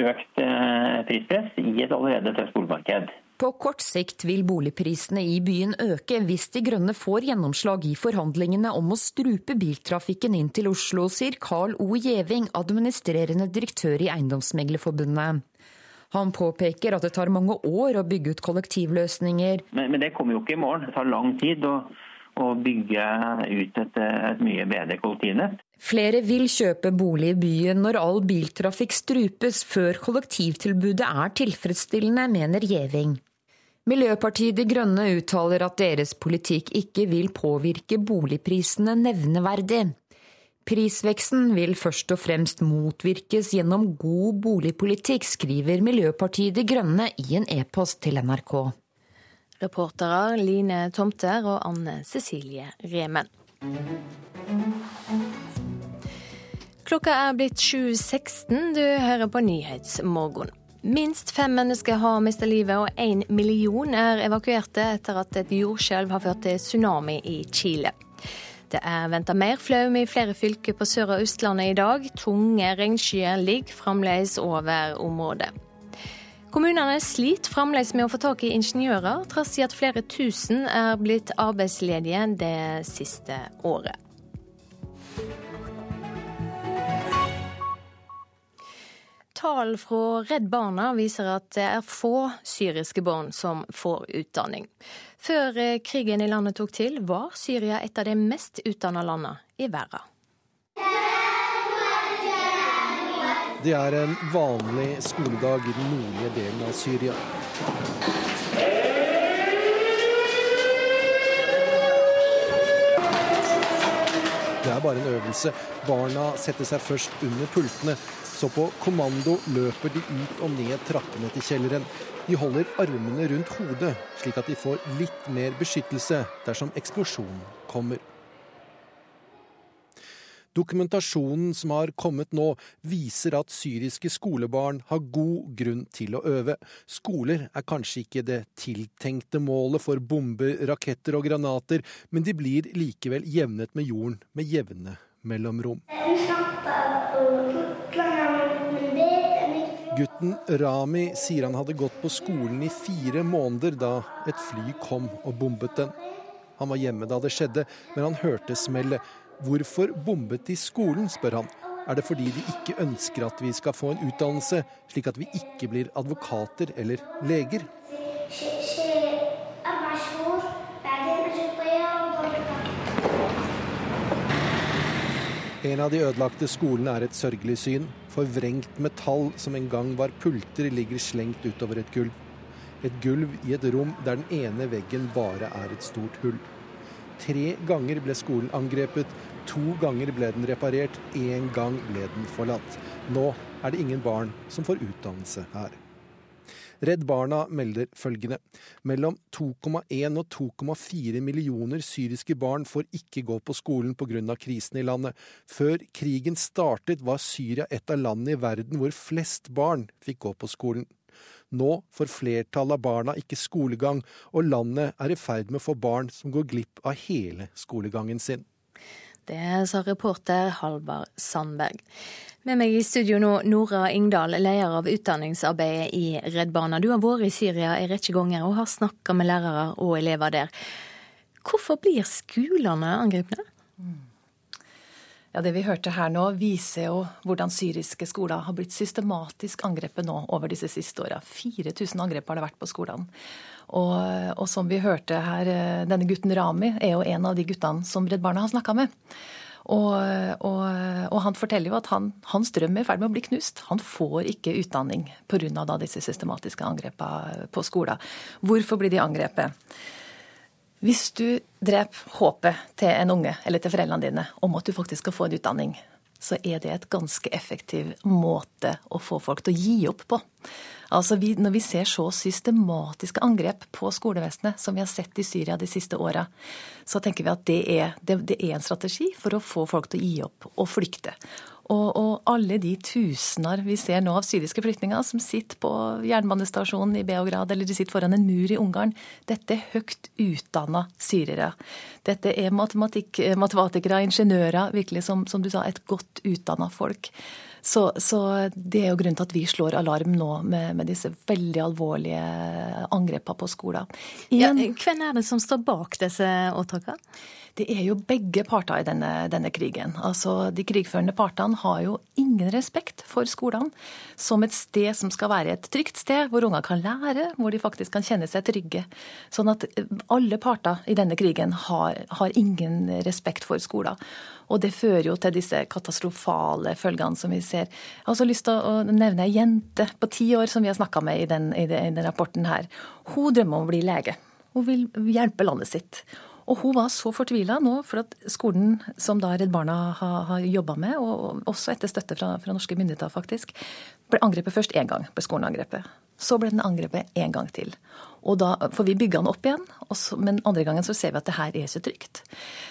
økt eh, prispress i et allerede tøft boligmarked. På kort sikt vil boligprisene i byen øke hvis De Grønne får gjennomslag i forhandlingene om å strupe biltrafikken inn til Oslo, sier Carl O. Gjeving, administrerende direktør i Eiendomsmeglerforbundet. Han påpeker at det tar mange år å bygge ut kollektivløsninger. Men, men det kommer jo ikke i morgen. Det tar lang tid å, å bygge ut et, et mye bedre kollektivnett. Flere vil kjøpe bolig i byen når all biltrafikk strupes før kollektivtilbudet er tilfredsstillende, mener Gjeving. Miljøpartiet De Grønne uttaler at deres politikk ikke vil påvirke boligprisene nevneverdig. Prisveksten vil først og fremst motvirkes gjennom god boligpolitikk, skriver Miljøpartiet De Grønne i en e-post til NRK. Reportere Line Tomter og Anne Cecilie Remen. Klokka er blitt 7.16. Du hører på Nyhetsmorgen. Minst fem mennesker har mistet livet, og én million er evakuerte etter at et jordskjelv har ført til tsunami i Chile. Det er venta mer flaum i flere fylker på Sør- og Østlandet i dag. Tunge regnskyer ligger fremdeles over området. Kommunene sliter fremdeles med å få tak i ingeniører, trass i at flere tusen er blitt arbeidsledige det siste året. Tall fra Redd Barna viser at det er få syriske barn som får utdanning. Før eh, krigen i landet tok til, var Syria et av de mest utdanna landene i verden. Det er en vanlig skoledag i den nordlige delen av Syria. Det er bare en øvelse. Barna setter seg først under pultene. Så på kommando løper de ut og ned trappene til kjelleren. De holder armene rundt hodet, slik at de får litt mer beskyttelse dersom eksplosjonen kommer. Dokumentasjonen som har kommet nå, viser at syriske skolebarn har god grunn til å øve. Skoler er kanskje ikke det tiltenkte målet for bomber, raketter og granater, men de blir likevel jevnet med jorden med jevne mellomrom. Gutten Rami sier han hadde gått på skolen i fire måneder da et fly kom og bombet den. Han var hjemme da det skjedde, men han hørte smellet. Hvorfor bombet de skolen, spør han. Er det fordi de ikke ønsker at vi skal få en utdannelse, slik at vi ikke blir advokater eller leger? En av de ødelagte skolene er et sørgelig syn. Forvrengt metall som en gang var pulter, ligger slengt utover et gulv. Et gulv i et rom der den ene veggen bare er et stort hull. Tre ganger ble skolen angrepet, to ganger ble den reparert, én gang ble den forlatt. Nå er det ingen barn som får utdannelse her. Redd Barna melder følgende. Mellom 2,1 og 2,4 millioner syriske barn får ikke gå på skolen pga. krisen i landet. Før krigen startet var Syria et av landene i verden hvor flest barn fikk gå på skolen. Nå får flertallet av barna ikke skolegang, og landet er i ferd med å få barn som går glipp av hele skolegangen sin. Det sa reporter Halvard Sandberg. Med meg i studio nå, Nora Ingdal, leder av utdanningsarbeidet i Redd Barna. Du har vært i Syria en rekke ganger og har snakka med lærere og elever der. Hvorfor blir skolene angrepne? Ja, Det vi hørte her nå, viser jo hvordan syriske skoler har blitt systematisk angrepet nå over disse siste åra. 4000 angrep har det vært på skolene. Og, og, som vi hørte her, denne gutten Rami er jo en av de guttene som Redd Barna har snakka med. Og, og, og, han forteller jo at han, hans drøm er i ferd med å bli knust. Han får ikke utdanning pga. disse systematiske angrepene på skolen. Hvorfor blir de angrepet? Hvis du dreper håpet til en unge eller til foreldrene dine om at du faktisk skal få en utdanning, så er det et ganske effektiv måte å få folk til å gi opp på. Altså vi, Når vi ser så systematiske angrep på skolevesenet som vi har sett i Syria de siste åra, så tenker vi at det er, det, det er, en strategi for å få folk til å gi opp og flykte. Og, og, alle de tusener vi ser nå av syriske flyktninger som sitter på jernbanestasjonen i Beograd eller de sitter foran en mur i Ungarn, dette er høyt utdanna syrere. Dette er matematikere, ingeniører, virkelig som, som, du sa, et godt utdanna folk. Så, så, det er jo grunnen til at vi slår alarm nå med, med disse veldig alvorlige angrepene på skoler. Ja, hvem er det som står bak disse åtakene? Det er jo begge parter i denne, denne, krigen. Altså, De krigførende partene har jo ingen respekt for skolene som et sted som skal være et trygt sted, hvor unger kan lære, hvor de faktisk kan kjenne seg trygge. Sånn at alle parter i denne krigen har, har ingen respekt for skoler. Og det fører jo til disse katastrofale følgene som vi ser. Jeg har også lyst til å nevne ei jente på ti år som vi har snakka med i den, i den rapporten her. Hun drømmer om å bli lege. Hun vil hjelpe landet sitt. Og hun var så fortvila nå, for at skolen som da Redd Barna har, har jobba med, og også etter støtte fra, fra norske myndigheter faktisk, ble angrepet først én gang. ble skolen angrepet. Så ble den angrepet én gang til. Og da får vi bygge den opp igjen, men andre gangen så ser vi at det her er ikke trygt.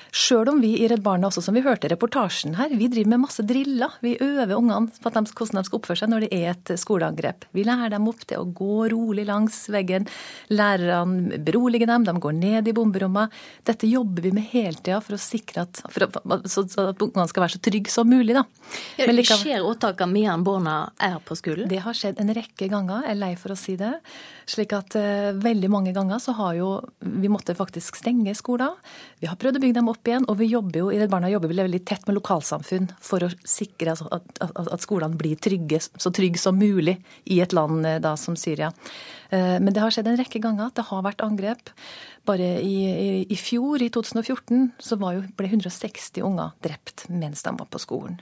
Sjøl om vi i Redd Barna også, som vi hørte i reportasjen her, vi driver med masse driller. Vi øver ungene på hvordan de skal oppføre seg når det er et skoleangrep. Vi lærer dem opp til å gå rolig langs veggen. Lærerne beroliger dem, de går ned i bomberommet. Dette jobber vi med hele tida for å sikre at, for at, så, at ungene skal være så trygge som mulig. Da. Ja, det skjer åtakene mens barna er på skolen? Det har skjedd en rekke ganger, jeg er lei for å si det. Slik at uh, veldig mange ganger så har jo vi måtte faktisk stenge skoler. Vi har prøvd å bygge dem opp igjen, og vi jobber jo i Redd Barna jobber vi veldig tett med lokalsamfunn for å sikre at, at, at skolene blir trygge, så trygge som mulig i et land uh, da som Syria. Uh, men det har skjedd en rekke ganger at det har vært angrep. Bare i, i, i fjor, i 2014, så jo, ble 160 unger drept mens de var på skolen.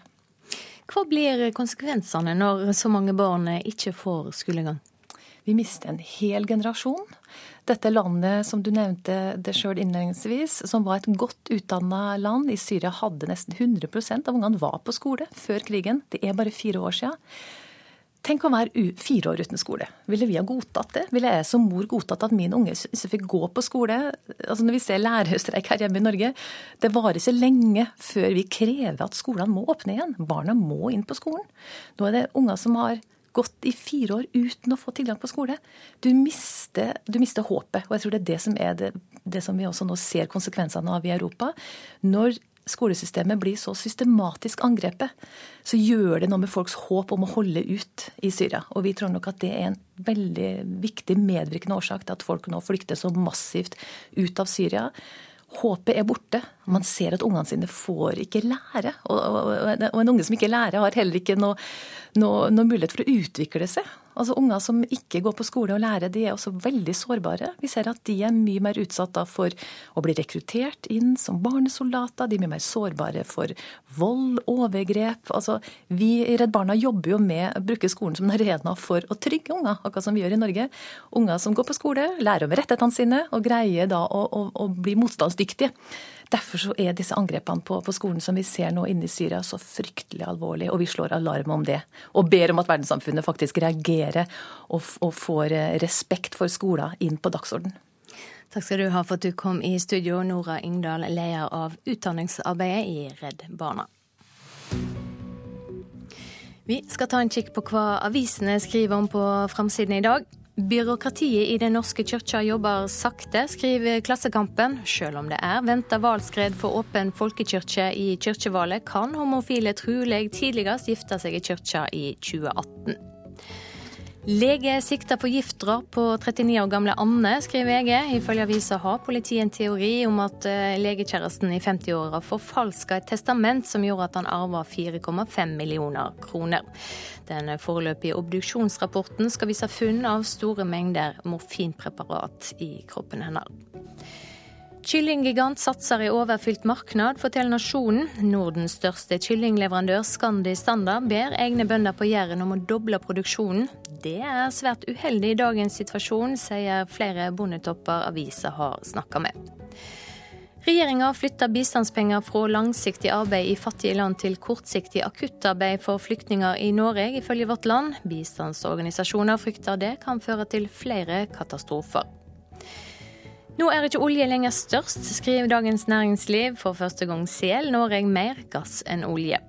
Hva blir konsekvensene når så mange barn ikke får skolegang? Vi mister en hel generasjon. Dette landet, som du nevnte det sjøl innledningsvis, som var et godt utdanna land i Syria, hadde nesten 100% av ungene var på skole før krigen. Det er bare fire år siden. Tenk å være fire år uten skole. Ville vi ha godtatt det? Ville jeg som mor godtatt at min unge fikk gå på skole? Altså Når vi ser lærerstreik her hjemme i Norge, det varer ikke lenge før vi krever at skolene må åpne igjen. Barna må inn på skolen. Nå er det unger som har gått i fire år uten å få tilgang på skole. Du mister, du mister håpet. Og jeg tror det er det som er det, det som vi også nå ser konsekvensene av i Europa. Når skolesystemet blir så systematisk angrepet, så gjør det noe med folks håp om å holde ut i Syria. Og vi tror nok at det er en veldig viktig medvirkende årsak til at folk nå flykter så massivt ut av Syria. Håpet er borte. Man ser at ungene sine får ikke lære. Og, og, og en unge som ikke lærer, har heller ikke noe, noe, noe mulighet for å utvikle seg. Altså Unger som ikke går på skole og lærer, de er også veldig sårbare. Vi ser at de er mye mer utsatt for å bli rekruttert inn som barnesoldater. De er mye mer sårbare for vold, overgrep. Altså, vi i Redd Barna jobber jo med å bruke skolen som en arena for å trygge unger, akkurat som vi gjør i Norge. Unger som går på skole, lærer om rettighetene sine og greier da å, å, å bli motstandsdyktige. Derfor så er disse angrepene på, på, skolen som vi ser nå inne i Syria, så fryktelig alvorlige, og vi slår alarm om det. Og ber om at verdenssamfunnet faktisk reagerer og, og får eh, respekt for skoler inn på dagsordenen. Takk skal du ha for at du kom i studio, Nora Ingdal, leder av utdanningsarbeidet i Redd Barna. Vi skal ta en kikk på hva avisene skriver om på framsiden i dag. Byråkratiet i Den norske kirka jobber sakte, skriver Klassekampen. Selv om det er venta valgskred for åpen folkekirke i kirkevalget, kan homofile trolig tidligst gifte seg i kirka i 2018. Lege sikta for giftdrap på 39 år gamle Anne, skriver VG. Ifølge avisa har politiet en teori om at eh, legekjæresten i 50-åra forfalska et testament som gjorde at han arva 4,5 millioner kroner. Den foreløpige obduksjonsrapporten skal vise funn av store mengder morfinpreparat i kroppen hennes. Kyllinggigant satser i overfylt marked, forteller Nasjonen. Nordens største kyllingleverandør, Scandi Standard, ber egne bønder på Jæren om å doble produksjonen. Det er svært uheldig i dagens situasjon, sier flere bondetopper avisa har snakka med. Regjeringa flytter bistandspenger fra langsiktig arbeid i fattige land til kortsiktig akuttarbeid for flyktninger i Norge, ifølge Vårt Land. Bistandsorganisasjoner frykter det kan føre til flere katastrofer. Nå er ikke olje lenger størst, skriver Dagens Næringsliv. For første gang selger Norge mer gass enn olje.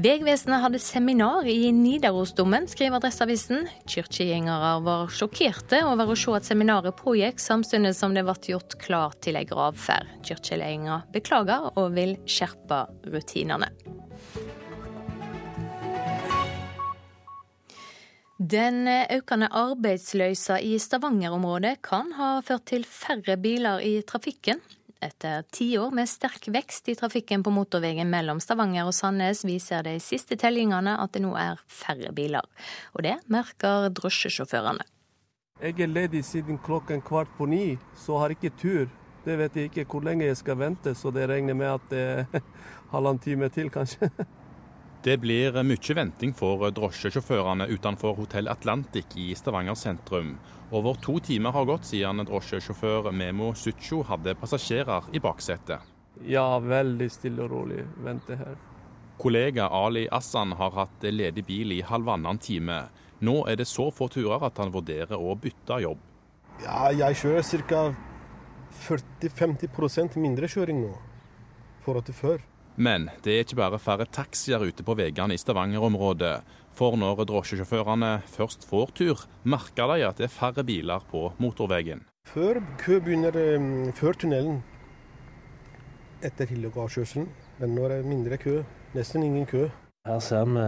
Vegvesenet hadde seminar i Nidarosdomen, skriver Adresseavisen. Kirkegjengere var sjokkerte over å se at seminaret pågikk samtidig som det ble gjort klart til ei gravferd. Kirkeledelsen beklager og vil skjerpe rutinene. Den økende arbeidsløysa i Stavanger-området kan ha ført til færre biler i trafikken. Etter tiår med sterk vekst i trafikken på motorveien mellom Stavanger og Sandnes, viser de siste tellingene at det nå er færre biler. Og det merker drosjesjåførene. Jeg er ledig siden klokken kvart på ni, så har ikke tur. Det vet jeg ikke hvor lenge jeg skal vente, så det regner med at det er halvannen time til, kanskje. Det blir mye venting for drosjesjåførene utenfor Hotell Atlantic i Stavanger sentrum. Over to timer har gått siden drosjesjåfør Memo Sucho hadde passasjerer i baksetet. Ja, veldig stille og rolig vente her. Kollega Ali Assan har hatt ledig bil i halvannen time. Nå er det så få turer at han vurderer å bytte jobb. Ja, jeg kjører ca. 40-50% mindre kjøring nå forhold til før. Men det er ikke bare færre taxier ute på veiene i Stavanger-området. For når drosjesjåførene først får tur, merker de at det er færre biler på motorveien. Før kø begynner um, før tunnelen, etter Hillogardkjørselen. Men nå er det mindre kø. Nesten ingen kø. Her ser vi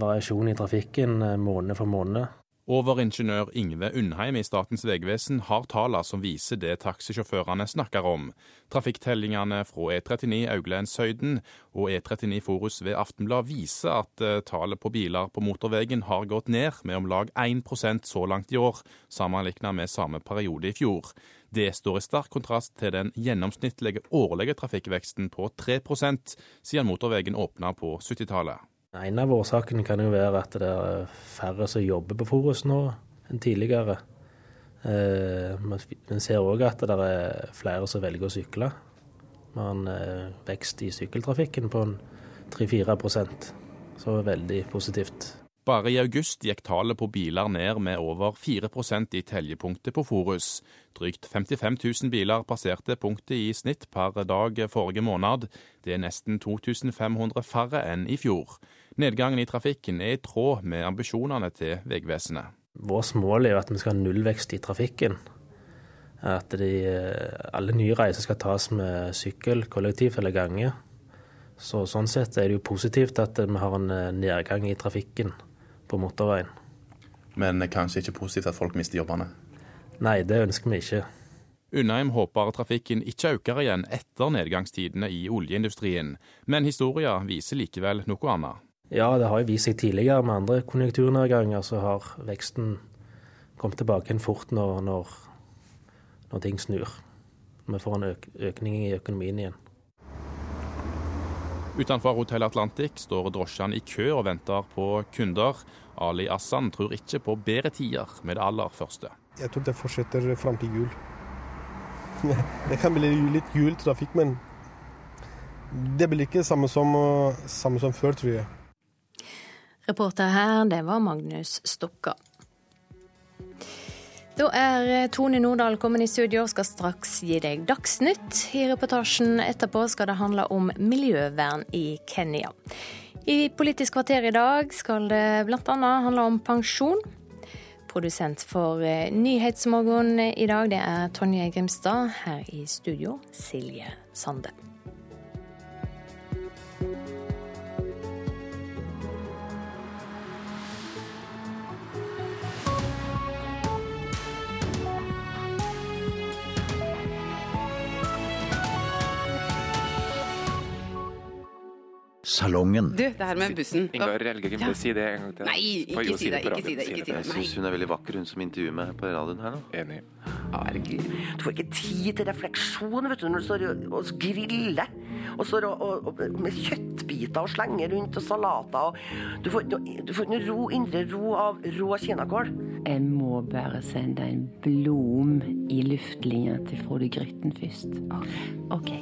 variasjon i trafikken eh, måned for måned. Overingeniør Ingve Undheim i Statens vegvesen har tallene som viser det taxisjåførene snakker om. Trafikktellingene fra E39 Auglandshøyden og E39 Forus ved Aftenblad viser at eh, tallet på biler på motorveien har gått ned med om lag 1% så langt i år, sammenlignet med samme periode i fjor. Det står i sterk kontrast til den gjennomsnittlige årlige trafikkveksten på 3% siden motorveien åpna på 70-tallet. En av årsakene kan jo være at det er færre som jobber på Forus nå enn tidligere. Eh, men ser òg at det er flere som velger å sykle. Vi har en eh, vekst i sykkeltrafikken på 3-4% så det er veldig positivt. Bare i august gikk tallet på biler ned med over 4% i teljepunktet på Forus. Drygt 55 000 biler passerte punktet i snitt per dag forrige måned. Det er nesten 2500 færre enn i fjor. Nedgangen i trafikken er i tråd med ambisjonene til Vegvesenet. Vårt mål er jo at vi skal ha nullvekst i trafikken. At de, alle nye reiser skal tas med sykkel, kollektiv eller gange. Så, sånn sett er det jo positivt at vi har en eh, nedgang i trafikken på motorveien. Men kanskje ikke positivt at folk mister jobbene? Nei, det ønsker vi ikke. Undheim håper trafikken ikke øker igjen etter nedgangstidene i oljeindustrien, men historien viser likevel noe annet. Ja, det har jo vist seg tidligere med andre konjunkturnedganger, så har veksten kommet tilbake igjen fort når, når, når, ting snur. Vi får en øk, økning i økonomien igjen. Utenfor Hotell Atlantic står drosjene i kø og venter på kunder. Ali Assan tror ikke på bedre tider med det aller første. Jeg tror det fortsetter fram til jul. Det kan bli litt juletrafikk, men det blir ikke samme som, samme som før, tror jeg. Reporter her, det var Magnus Stokka. Da er Tone Nordahl kommet i studio og skal straks gi deg Dagsnytt. I reportasjen etterpå skal det handle om miljøvern i Kenya. I Politisk kvarter i dag skal det bl.a. handle om pensjon. Produsent for Nyhetsmorgon Nyhetsmorgen i dag, det er Tonje Grimstad. Her i studio, Silje Sande. Salongen. Du, det her med bussen. Ingar Elgegrim, ja. si det en gang til. Nei, ikke si det. ikke si det, ikke si det. Jeg syns hun er veldig vakker, hun som intervjuer meg på radioen her nå. Enig. Herregud. Du får ikke tid til refleksjon vet du, når du står og griller. Og står og, og, og, med kjøttbiter og slenger rundt og salater. Og du får, du får en ro, indre ro av rå kinakål. Jeg må bare sende en blom i luftlinja til Frode Grytten først. Ok.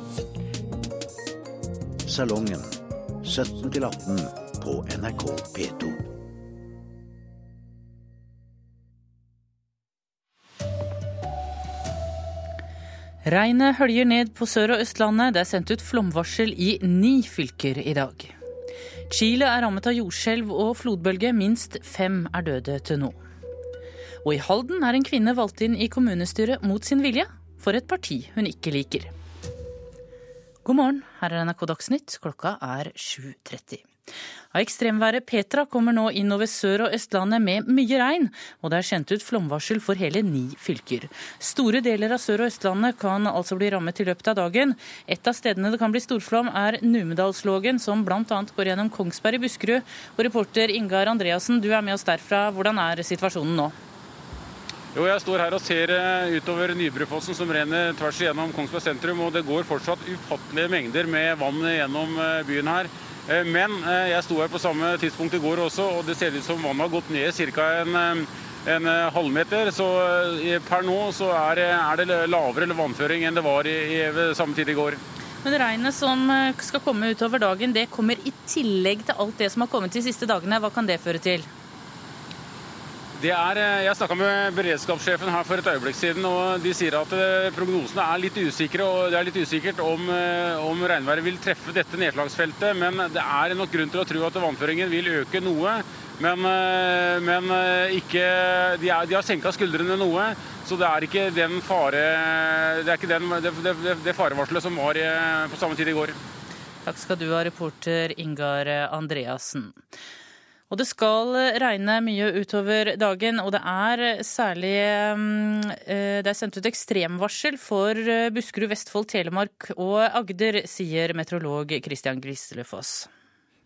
Salongen 17 til 18 på NRK P2. Regnet høljer ned på Sør- og Østlandet. Det er sendt ut flomvarsel i ni fylker i dag. Chile er rammet av jordskjelv og flodbølge. Minst fem er døde til nå. Og i Halden er en kvinne valgt inn i kommunestyret mot sin vilje, for et parti hun ikke liker. God morgen, her er NRK Dagsnytt, klokka er 7.30. Ja, ekstremværet Petra kommer nå inn over Sør- og Østlandet med mye regn, og det er sendt ut flomvarsel for hele ni fylker. Store deler av Sør- og Østlandet kan altså bli rammet i løpet av dagen. Et av stedene det kan bli storflom er Numedalslågen, som bl.a. går gjennom Kongsberg i Buskerud. Og reporter Ingar Andreassen, du er med oss derfra. Hvordan er situasjonen nå? Jo, Jeg står her og ser eh, utover Nybrufossen som renner tvers igjennom Kongsberg sentrum. og Det går fortsatt ufattelige mengder med vann gjennom eh, byen her. Eh, men jeg sto her på samme tidspunkt i går også, og det ser ut som vannet har gått ned ca. en, en halvmeter. Så per nå så er, er det lavere vannføring enn det var i, i, samme tid i går. Men regnet som skal komme utover dagen, det kommer i tillegg til alt det som har kommet de siste dagene. Hva kan det føre til? Er, eh, jeg snakka med beredskapssjefen her for et øyeblikk siden, og de sier at eh, prognosene er litt usikre. og Det er litt usikkert om, eh, om regnværet vil treffe dette nedslagsfeltet. Men det er nok grunn til å tro at vannføringen vil øke noe. Men, men ikke, de, er, de har senka skuldrene noe. Så det er ikke den fare, det, er ikke den, det, det, det farevarselet som var på samme tid i går. Takk skal du ha, reporter Ingar Andreassen. Og det skal regne mye utover dagen, og det er særlig mm, eh, Det er sendt ut ekstremvarsel for eh, Buskerud, Vestfold, Telemark og Agder, sier meteorolog Christian Gislefoss.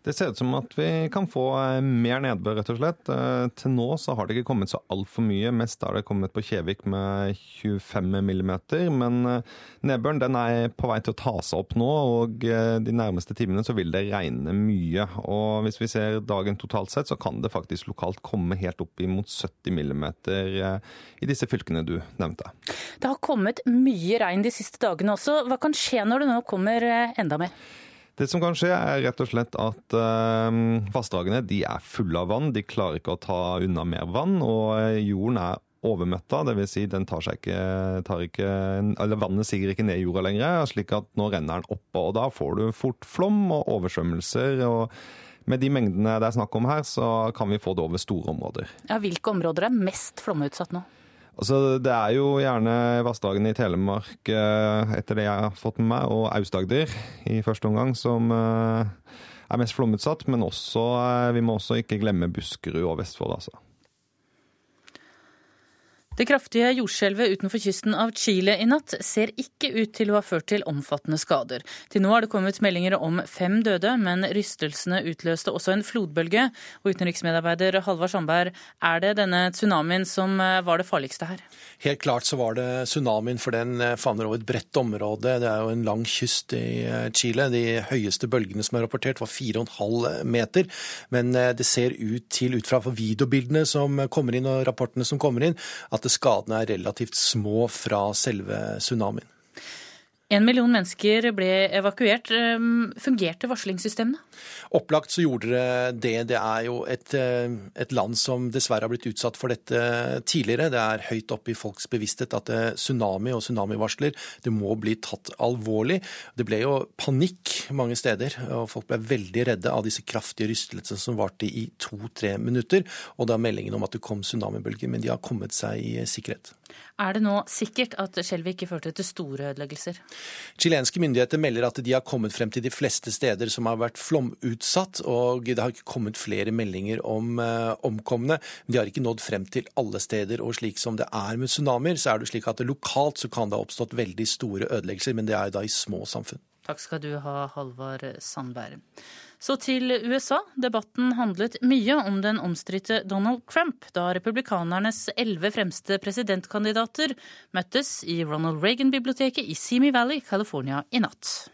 Det ser ut som at vi kan få eh, mer nedbør, rett og slett. Eh, til nå så har det ikke kommet så altfor mye. Mest har det kommet på Kjevik med 25 millimeter. Men eh, nedbøren den er på vei til å ta seg opp nå, og de nærmeste timene så vil det regne mye. Og hvis vi ser dagen totalt sett, så kan det faktisk lokalt komme helt opp imot 70 millimeter i disse fylkene du nevnte. Det har kommet mye regn de siste dagene også. Hva kan skje når det nå kommer enda mer? Det som kan skje, er rett og slett at uh, vassdragene de er fulle av vann. De klarer ikke å ta unna mer vann, og eh, jorden er overmøtta. Dvs. Si den tar seg ikke, tar ikke Eller vannet siger ikke ned i jorda lenger, slik at nå renner den oppå. Og da får du fort flom og oversvømmelser. og med de mengdene det er snakk om her, så kan vi få det over store områder. Ja, Hvilke områder er mest flomutsatt nå? Altså, det er jo gjerne vassdragene i Telemark, eh, etter det jeg har fått med meg, og Aust-Agder i første omgang, som eh, er mest flomutsatt. Men også, eh, vi må også ikke glemme Buskerud og Vestfold, altså. Det kraftige jordskjelvet utenfor kysten av Chile i natt ser ikke ut til å ha ført til omfattende skader. Til nå har det kommet meldinger om fem døde, men rystelsene utløste også en flodbølge. Og utenriksmedarbeider Halvard Sandberg, er det denne tsunamien som eh, var det farligste her? Helt klart så var det tsunamien, for den eh, favner over et bredt område. Det er jo en lang kyst i eh, Chile. De høyeste bølgene som er rapportert, var 4,5 meter. Men det ser ut til, ut fra videobildene som kommer inn og rapportene som kommer inn, at det skadene er relativt små fra selve tsunamien. En million mennesker ble evakuert. Ehm, fungerte varslingssystemene? Opplagt så gjorde det det. Det er jo et, eh, et, land som dessverre har blitt utsatt for dette tidligere. Det er høyt oppe i folks bevissthet at eh, tsunami og tsunamivarsler det må bli tatt alvorlig. Det ble jo panikk mange steder, og folk ble veldig redde av disse kraftige rystelsene som varte i to-tre minutter. Og da meldingen om at det kom tsunamibølger, men de har kommet seg i sikkerhet. Er det nå sikkert at skjelvet ikke førte til store ødeleggelser? Chilenske myndigheter melder at de har kommet frem til de fleste steder som har vært flomutsatt, og det har ikke kommet flere meldinger om uh, omkomne. De har ikke nådd frem til alle steder, og slik som det er med tsunamier, så er det slik at lokalt så kan det ha oppstått veldig store ødeleggelser, men det er da i små samfunn. Takk skal du ha, Halvard Sandberg. Så til USA. Debatten handlet mye om den omstridte Donald Trump da republikanernes elleve fremste presidentkandidater møttes i Ronald Reagan-biblioteket i Simi Valley, California i natt.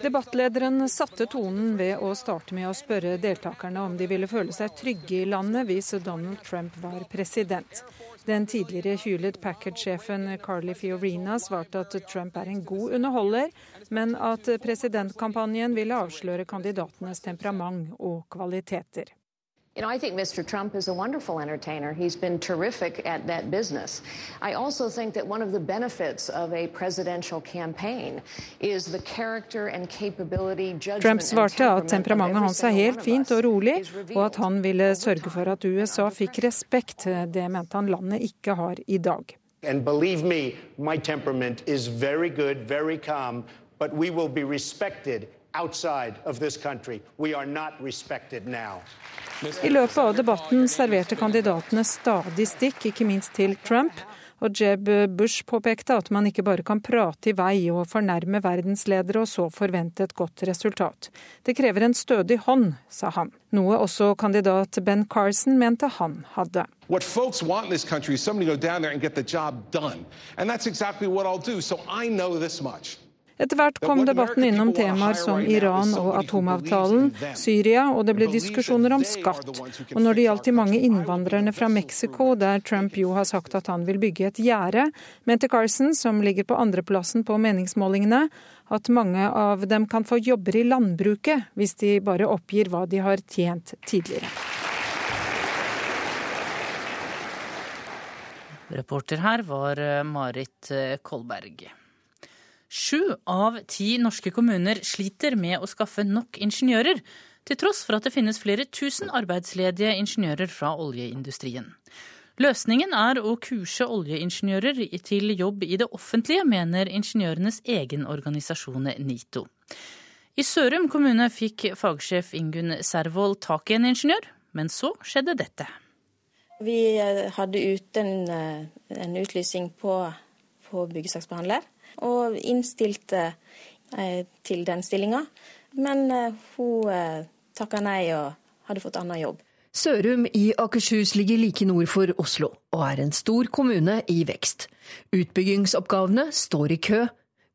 Debattlederen satte tonen ved å starte med å spørre deltakerne om de ville føle seg trygge i landet hvis Donald Trump var president. Den tidligere Hewlett Packard-sjefen Carly Fiorina svarte at Trump er en god underholder, men at presidentkampanjen ville avsløre kandidatenes temperament og kvaliteter. You know, I think Mr. Trump is a wonderful entertainer. He's been terrific at that business. I also think that one of the benefits of a presidential campaign is the character and capability, judgment Trump svarte at temperamentet hans er helt fint og rolig, og at han ville sørge for at USA fikk respekt. Det mente han landet ikke har i dag. And believe me, my temperament is very good, very calm, but we will be respected outside of this country. We are not respected now. I løpet av debatten serverte kandidatene stadig stikk, ikke minst til Trump. Og Jeb Bush påpekte at man ikke bare kan prate i vei og fornærme verdensledere og så forvente et godt resultat. Det krever en stødig hånd, sa han. Noe også kandidat Ben Carson mente han hadde. What folks want in this country is somebody to go down there and get the job done. And that's exactly what I'll do. So I know this much. Etter hvert kom debatten innom temaer som Iran og atomavtalen, Syria, og det ble diskusjoner om skatt. Og når det gjaldt de mange innvandrerne fra Mexico, der Trump jo har sagt at han vil bygge et gjerde, mente Carson, som ligger på andreplassen på meningsmålingene, at mange av dem kan få jobber i landbruket hvis de bare oppgir hva de har tjent tidligere. Reporter her var Marit Kolberg. Sju av ti norske kommuner sliter med å skaffe nok ingeniører, til tross for at det finnes flere tusen arbeidsledige ingeniører fra oljeindustrien. Løsningen er å kurse oljeingeniører til jobb i det offentlige, mener ingeniørenes egen organisasjon NITO. I Sørum kommune fikk fagsjef Ingunn Servold tak i en ingeniør, men så skjedde dette. Vi hadde ute en, en utlysning på, på byggesaksbehandler og innstilte eh, til den stillinga. Men eh, hun eh, takka nei og hadde fått annen jobb. Sørum i Akershus ligger like nord for Oslo, og er en stor kommune i vekst. Utbyggingsoppgavene står i kø,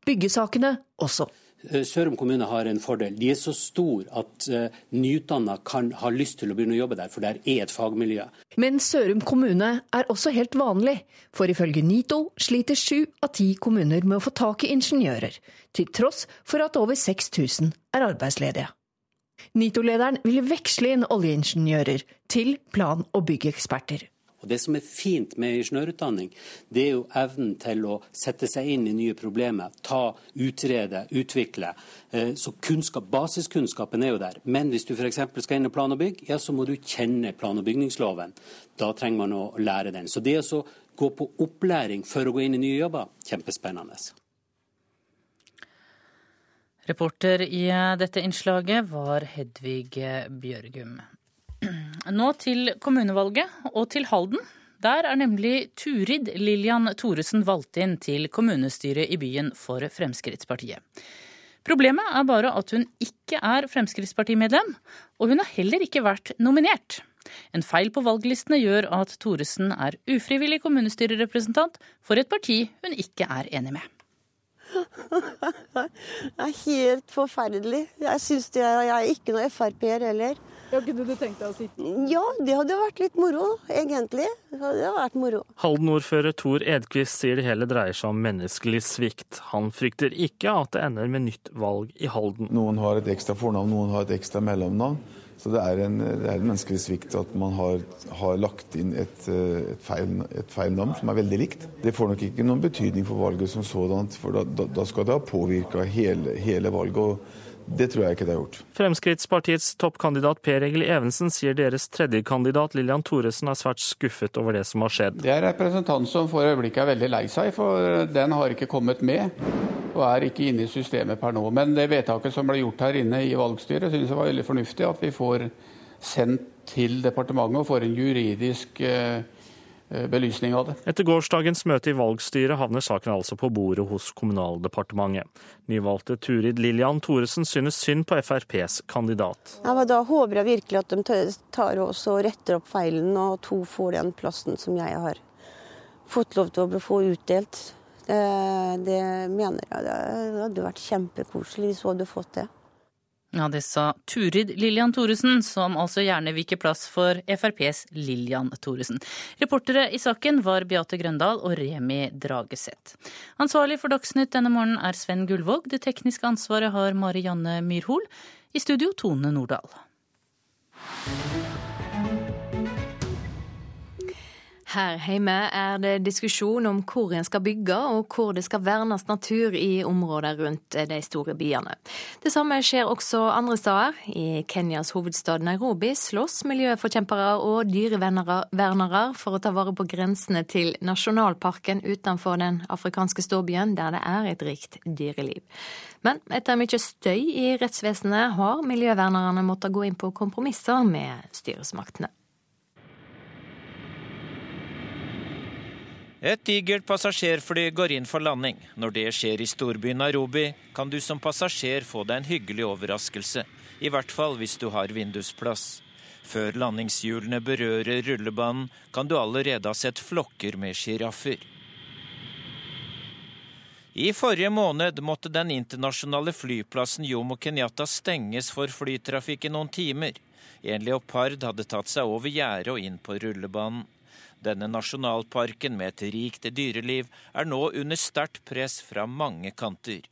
byggesakene også. Sørum kommune har en fordel. De er så store at uh, nyutdanna kan ha lyst til å begynne å jobbe der, for der er et fagmiljø. Men Sørum kommune er også helt vanlig, for ifølge NITO sliter sju av ti kommuner med å få tak i ingeniører, til tross for at over 6000 er arbeidsledige. NITO-lederen vil veksle inn oljeingeniører til plan- og byggeksperter. Og Det som er fint med ingeniørutdanning, det er jo evnen til å sette seg inn i nye problemer. Ta, utrede, utvikle. Så kunnskap, Basiskunnskapen er jo der. Men hvis du f.eks. skal inn i plan og bygg, ja, så må du kjenne plan- og bygningsloven. Da trenger man å lære den. Så det å gå på opplæring for å gå inn i nye jobber, kjempespennende. Reporter i dette innslaget var Hedvig Bjørgum. Nå til kommunevalget og til Halden. Der er nemlig Turid Lillian Thoresen valgt inn til kommunestyret i byen for Fremskrittspartiet. Problemet er bare at hun ikke er Fremskrittspartimedlem, og hun har heller ikke vært nominert. En feil på valglistene gjør at Thoresen er ufrivillig kommunestyrerepresentant for et parti hun ikke er enig med. Det er helt forferdelig. Jeg syns er, jeg er ikke noe Frp-er heller. Ja, Kunne du tenkt deg å sitte? Ja, det hadde vært litt moro, egentlig. Det hadde vært moro. Halden-ordfører Tor Edquist sier det hele dreier seg om menneskelig svikt. Han frykter ikke at det ender med nytt valg i Halden. Noen har et ekstra fornavn, noen har et ekstra mellomnavn. Så det er en, det er en menneskelig svikt at man har, har lagt inn et, et, feil, et, feil, navn som er veldig likt. Det får nok ikke noen betydning for valget som sådant, for da, da, da skal det ha påvirka hele, hele valget. og det tror jeg ikke det har gjort. Fremskrittspartiets toppkandidat Per Egil Evensen sier deres tredjekandidat Lillian Thoresen er svært skuffet over det som har skjedd. Det er en representant som for øyeblikket er veldig lei seg, for den har ikke kommet med. Og er ikke inne i systemet per nå. Men det vedtaket som ble gjort her inne i valgstyret, synes jeg var veldig fornuftig. At vi får sendt til departementet og får en juridisk eh, belysning av det. Etter gårsdagens møte i valgstyret havner saken altså på bordet hos Kommunaldepartementet. Nyvalgte Turid Lillian Thoresen synes synd på FrPs kandidat. Ja, men da håper jeg virkelig at de tar oss og retter opp feilen, og to får den plassen som jeg har fått lov til å få utdelt. Det mener jeg det hadde vært kjempekoselig hvis hun hadde fått det. Ja, Det sa Turid Lillian Thoresen, som altså gjerne viker plass for FrPs Lillian Thoresen. Reportere i saken var Beate Grøndal og Remi Drageseth. Ansvarlig for Dagsnytt denne morgenen er Sven Gullvåg. Det tekniske ansvaret har Mari Janne Myrhol. I studio Tone Nordahl. Her hjemme er det diskusjon om hvor en skal bygge og hvor det skal vernes natur i områder rundt de store byene. Det samme skjer også andre steder. I Kenyas hovedstad Nairobi slåss miljøforkjempere og dyrevernere for å ta vare på grensene til nasjonalparken utenfor den afrikanske storbyen, der det er et rikt dyreliv. Men etter mye støy i rettsvesenet har miljøvernerne måttet gå inn på kompromisser med styresmaktene. Et digert passasjerfly går inn for landing. Når det skjer i storbyen Nairobi, kan du som passasjer få deg en hyggelig overraskelse. I hvert fall hvis du har vindusplass. Før landingshjulene berører rullebanen, kan du allerede ha sett flokker med sjiraffer. I forrige måned måtte den internasjonale flyplassen Jomo Kenyatta stenges for flytrafikk i noen timer. En leopard hadde tatt seg over gjerdet og inn på rullebanen. Denne nasjonalparken med et rikt dyreliv er nå under sterkt press fra mange kanter.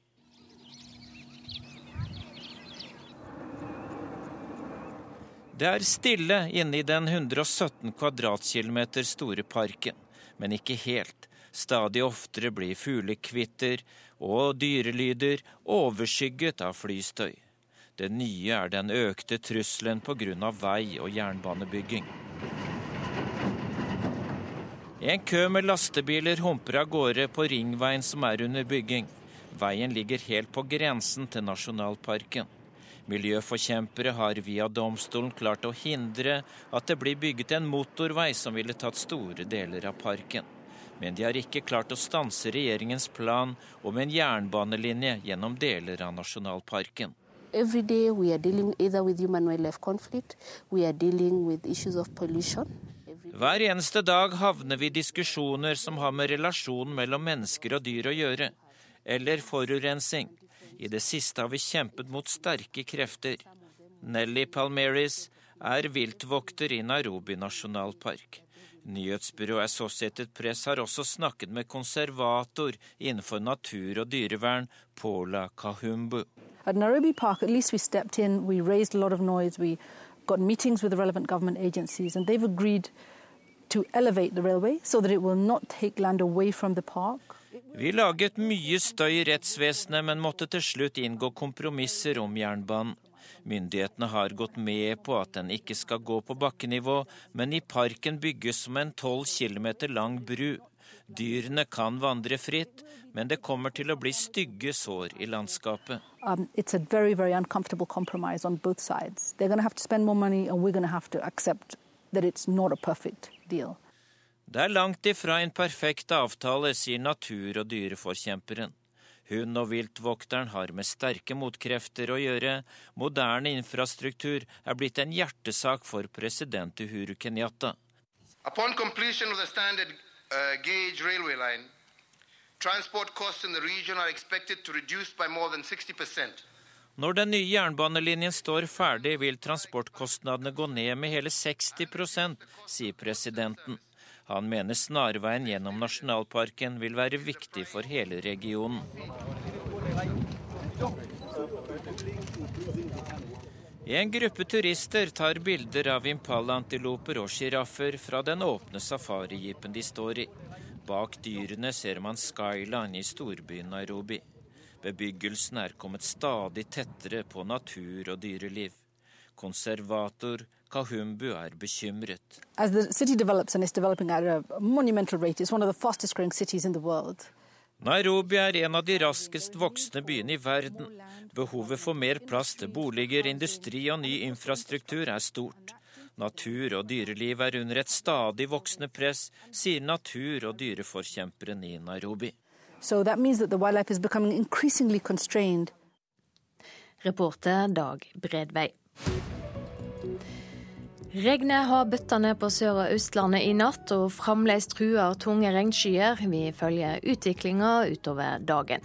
Det er stille inne i den 117 kvadratkilometer store parken, men ikke helt. Stadig oftere blir fuglekvitter og dyrelyder overskygget av flystøy. Det nye er den økte trusselen pga. vei- og jernbanebygging. En kø med lastebiler humper av gårde på ringveien som er under bygging. Veien ligger helt på grensen til nasjonalparken. Miljøforkjempere har via domstolen klart å hindre at det blir bygget en motorvei som ville tatt store deler av parken. Men de har ikke klart å stanse regjeringens plan om en jernbanelinje gjennom deler av nasjonalparken. Every day we are dealing either with human wildlife conflict, we are dealing. Hver eneste dag havner vi i diskusjoner som har med relasjonen mellom mennesker og dyr å gjøre, eller forurensing. I det siste har vi kjempet mot sterke krefter. Nelly Palmeris er viltvokter i Nairobi nasjonalpark. Nyhetsbyrået Associated Press har også snakket med konservator innenfor natur og dyrevern, Paula Kahumbu. At Nairobi Park, at least we stepped in, we raised a lot of noise, we got meetings with the relevant government agencies, and they've agreed to elevate the railway so that it will not take land away from the park. Vi laget mye støy i rettsvesenet, men måtte til slutt inngå kompromisser om jernbanen. Myndighetene har gått med på at den ikke skal gå på bakkenivå, men i parken bygges som en 12 km lang bru. Dyrene kan vandre fritt, men det kommer til å bli stygge sår i landskapet. Um, it's a very, very uncomfortable compromise on both sides. They're going to have to spend more money, and we're going to have to accept that it's not a perfect deal. Det er langt ifra en perfekt avtale, sier natur- og dyreforkjemperen. Hun og viltvokteren har med sterke motkrefter å gjøre. Moderne infrastruktur er blitt en hjertesak for president Uhuru Kenyatta. Upon completion of the standard uh, gauge railway line, transport costs in the region are expected to reduce by more than 60 Når den nye jernbanelinjen står ferdig, vil transportkostnadene gå ned med hele 60% sier presidenten. Han mener snarveien gjennom nasjonalparken vil være viktig for hele regionen. En gruppe turister tar bilder av impalaantiloper og sjiraffer fra den åpne safarijeepen de står i. Bak dyrene ser man skyline i storbyen Nairobi. Bebyggelsen er kommet stadig tettere på natur og dyreliv. Konservator Kahumbu er bekymret. As the city develops and is developing at a monumental rate, it's one of the fastest growing cities in the world. Nairobi er en av de raskest voksne byene i verden. Behovet for mer plass til boliger, industri og ny infrastruktur er stort. Natur og dyreliv er under et stadig voksende press, sier natur- og dyreforkjemperen i Nairobi. So that means that the wildlife is becoming increasingly constrained. Reporter Dag Bredvei. Regnet har bøtta ned på Sør- og Østlandet i natt, og fremdeles truer tunge regnskyer. Vi følger utviklinga utover dagen.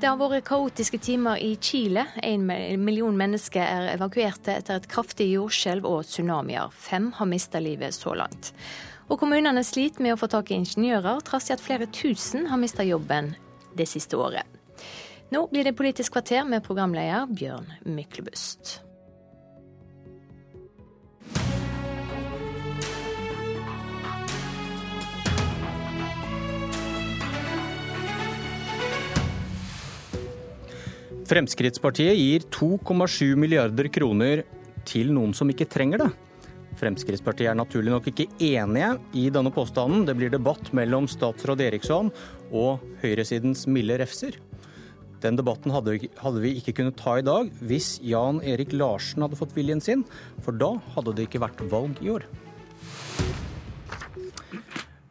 Det har vært kaotiske timer i Chile. En million mennesker er evakuerte etter et kraftig jordskjelv og tsunamier. Fem har mista livet så langt. Og kommunene sliter med å få tak i ingeniører, trass i at flere tusen har mista jobben det siste året. Nå blir det Politisk kvarter med programleder Bjørn Myklebust. Fremskrittspartiet gir 2,7 milliarder kroner til noen som ikke trenger det. Fremskrittspartiet er naturlig nok ikke enige i denne påstanden. Det blir debatt mellom statsråd Eriksson og høyresidens milde refser. Den debatten hadde vi, ikke kunnet ta i dag hvis Jan Erik Larsen hadde fått viljen sin, for da hadde det ikke vært valg i år.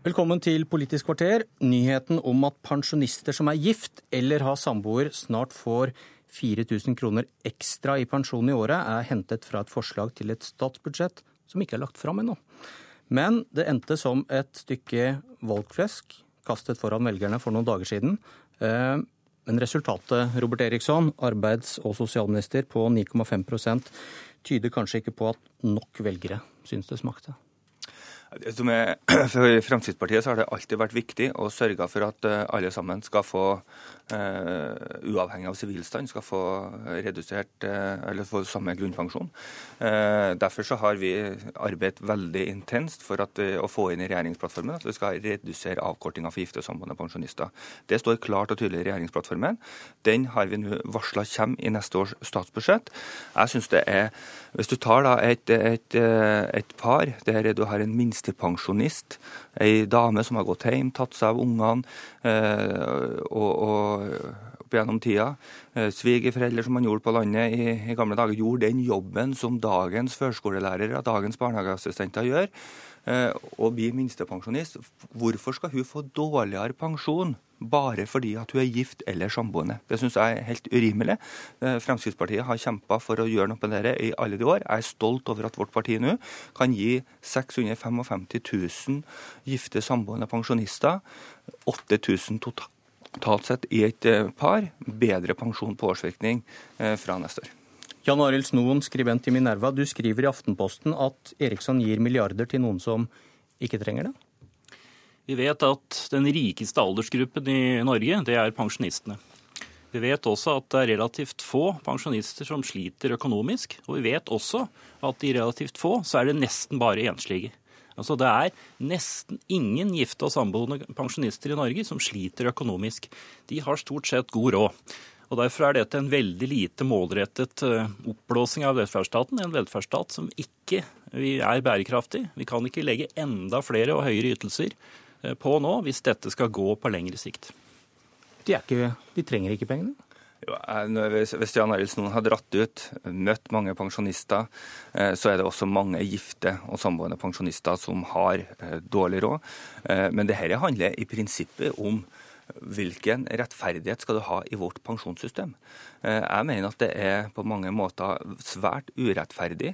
Velkommen til Politisk kvarter. Nyheten om at pensjonister som er gift eller har samboer, snart får 4000 kroner ekstra i pensjon i året, er hentet fra et forslag til et statsbudsjett som ikke er lagt fram ennå. Men det endte som et stykke valgflesk kastet foran velgerne for noen dager siden. Eh, men resultatet, Robert Eriksson, arbeids- og sosialminister på 9,5% tyder kanskje ikke på at nok velgere syns det smakte? Er, for Fremskrittspartiet har det alltid vært viktig å sørge for at eh, alle sammen skal få, uavhengig av sivilstand, skal få redusert, uh, eller få samme grunnpensjon. Uh, derfor så har vi arbeidet veldig intenst for at, å få inn i regjeringsplattformen at vi skal redusere avkortinga for gifte og samboende pensjonister. Det står klart og tydelig i regjeringsplattformen. Den har vi nå varsla kommer i neste års statsbudsjett. Jeg synes det er, Hvis du tar da et, et, et par der du har en minstepensjonist. Ei dame som har gått hjem, tatt seg av ungene eh, og, og opp gjennom tida. Eh, svigerforeldre som man gjorde på landet i, i, gamle dager, gjorde den jobben som dagens førskolelærere, dagens barnehageassistenter gjør. Eh, og blir minstepensjonist. Hvorfor skal hun få dårligere pensjon bare fordi at hun er gift eller samboende. Det syns jeg er helt urimelig. Eh, Fremskrittspartiet har kjempa for å gjøre noe med dette i alle de år. Jeg er stolt over at vårt parti nå kan gi 655 000 gifte samboende pensjonister 8000 totalt sett i et eh, par bedre pensjon på årsvirkning eh, fra neste år. Jan Arild Snoen, skribent i Minerva, du skriver i Aftenposten at Eriksson gir milliarder til noen som ikke trenger det? Vi vet at den rikeste aldersgruppen i Norge, det er pensjonistene. Vi vet også at det er relativt få pensjonister som sliter økonomisk. Og vi vet også at i relativt få så er det nesten bare enslige. Altså Det er nesten ingen gifte og samboende pensjonister i Norge som sliter økonomisk. De har stort sett god råd. Og Derfor er dette en veldig lite målrettet eh, oppblåsing av velferdsstaten. En velferdsstat som ikke er bærekraftig. Vi kan ikke legge enda flere og høyere ytelser på nå, hvis dette skal gå på lengre sikt. De, ikke, de trenger ikke pengene? Jo, hvis Jan Arild Snoen har dratt ut, møtt mange pensjonister, eh, så er det også mange gifte og samboende pensjonister som har eh, dårlig råd. Men dette handler i prinsippet om hvilken rettferdighet skal du ha i vårt pensjonssystem? Eh, jeg mener at det er på mange måter svært urettferdig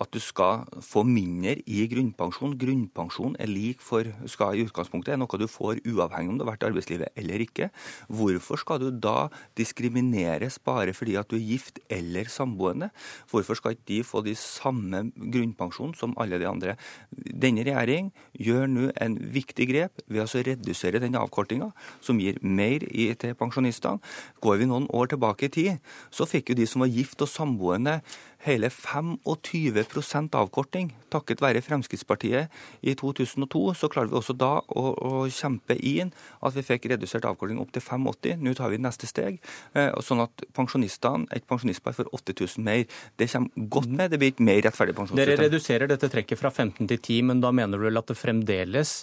at du skal få mindre i grunnpensjon. Grunnpensjon er lik for skal i utgangspunktet er noe du får uavhengig om du har vært i arbeidslivet eller ikke. Hvorfor skal du da diskrimineres bare fordi at du er gift eller samboende? Hvorfor skal ikke de få de samme grunnpensjon som alle de andre? Denne regjering gjør nå en viktig grep ved å redusere den avkortinga, som gir mer til pensjonistene. Går vi noen år tilbake i tid, så fikk jo de som var gift og samboende hele 25% avkorting. Takket være Fremskrittspartiet i 2002 så klarte vi også da å, å kjempe inn at vi fikk redusert avkorting opp til 85. Nå tar vi neste steg, eh, sånn at pensjonistene, et pensjonistpar får 8000 mer. Det kommer godt med. Det blir et mer rettferdig pensjonssystem. Dere reduserer dette trekket fra 15 til 10, men da mener du vel at det fremdeles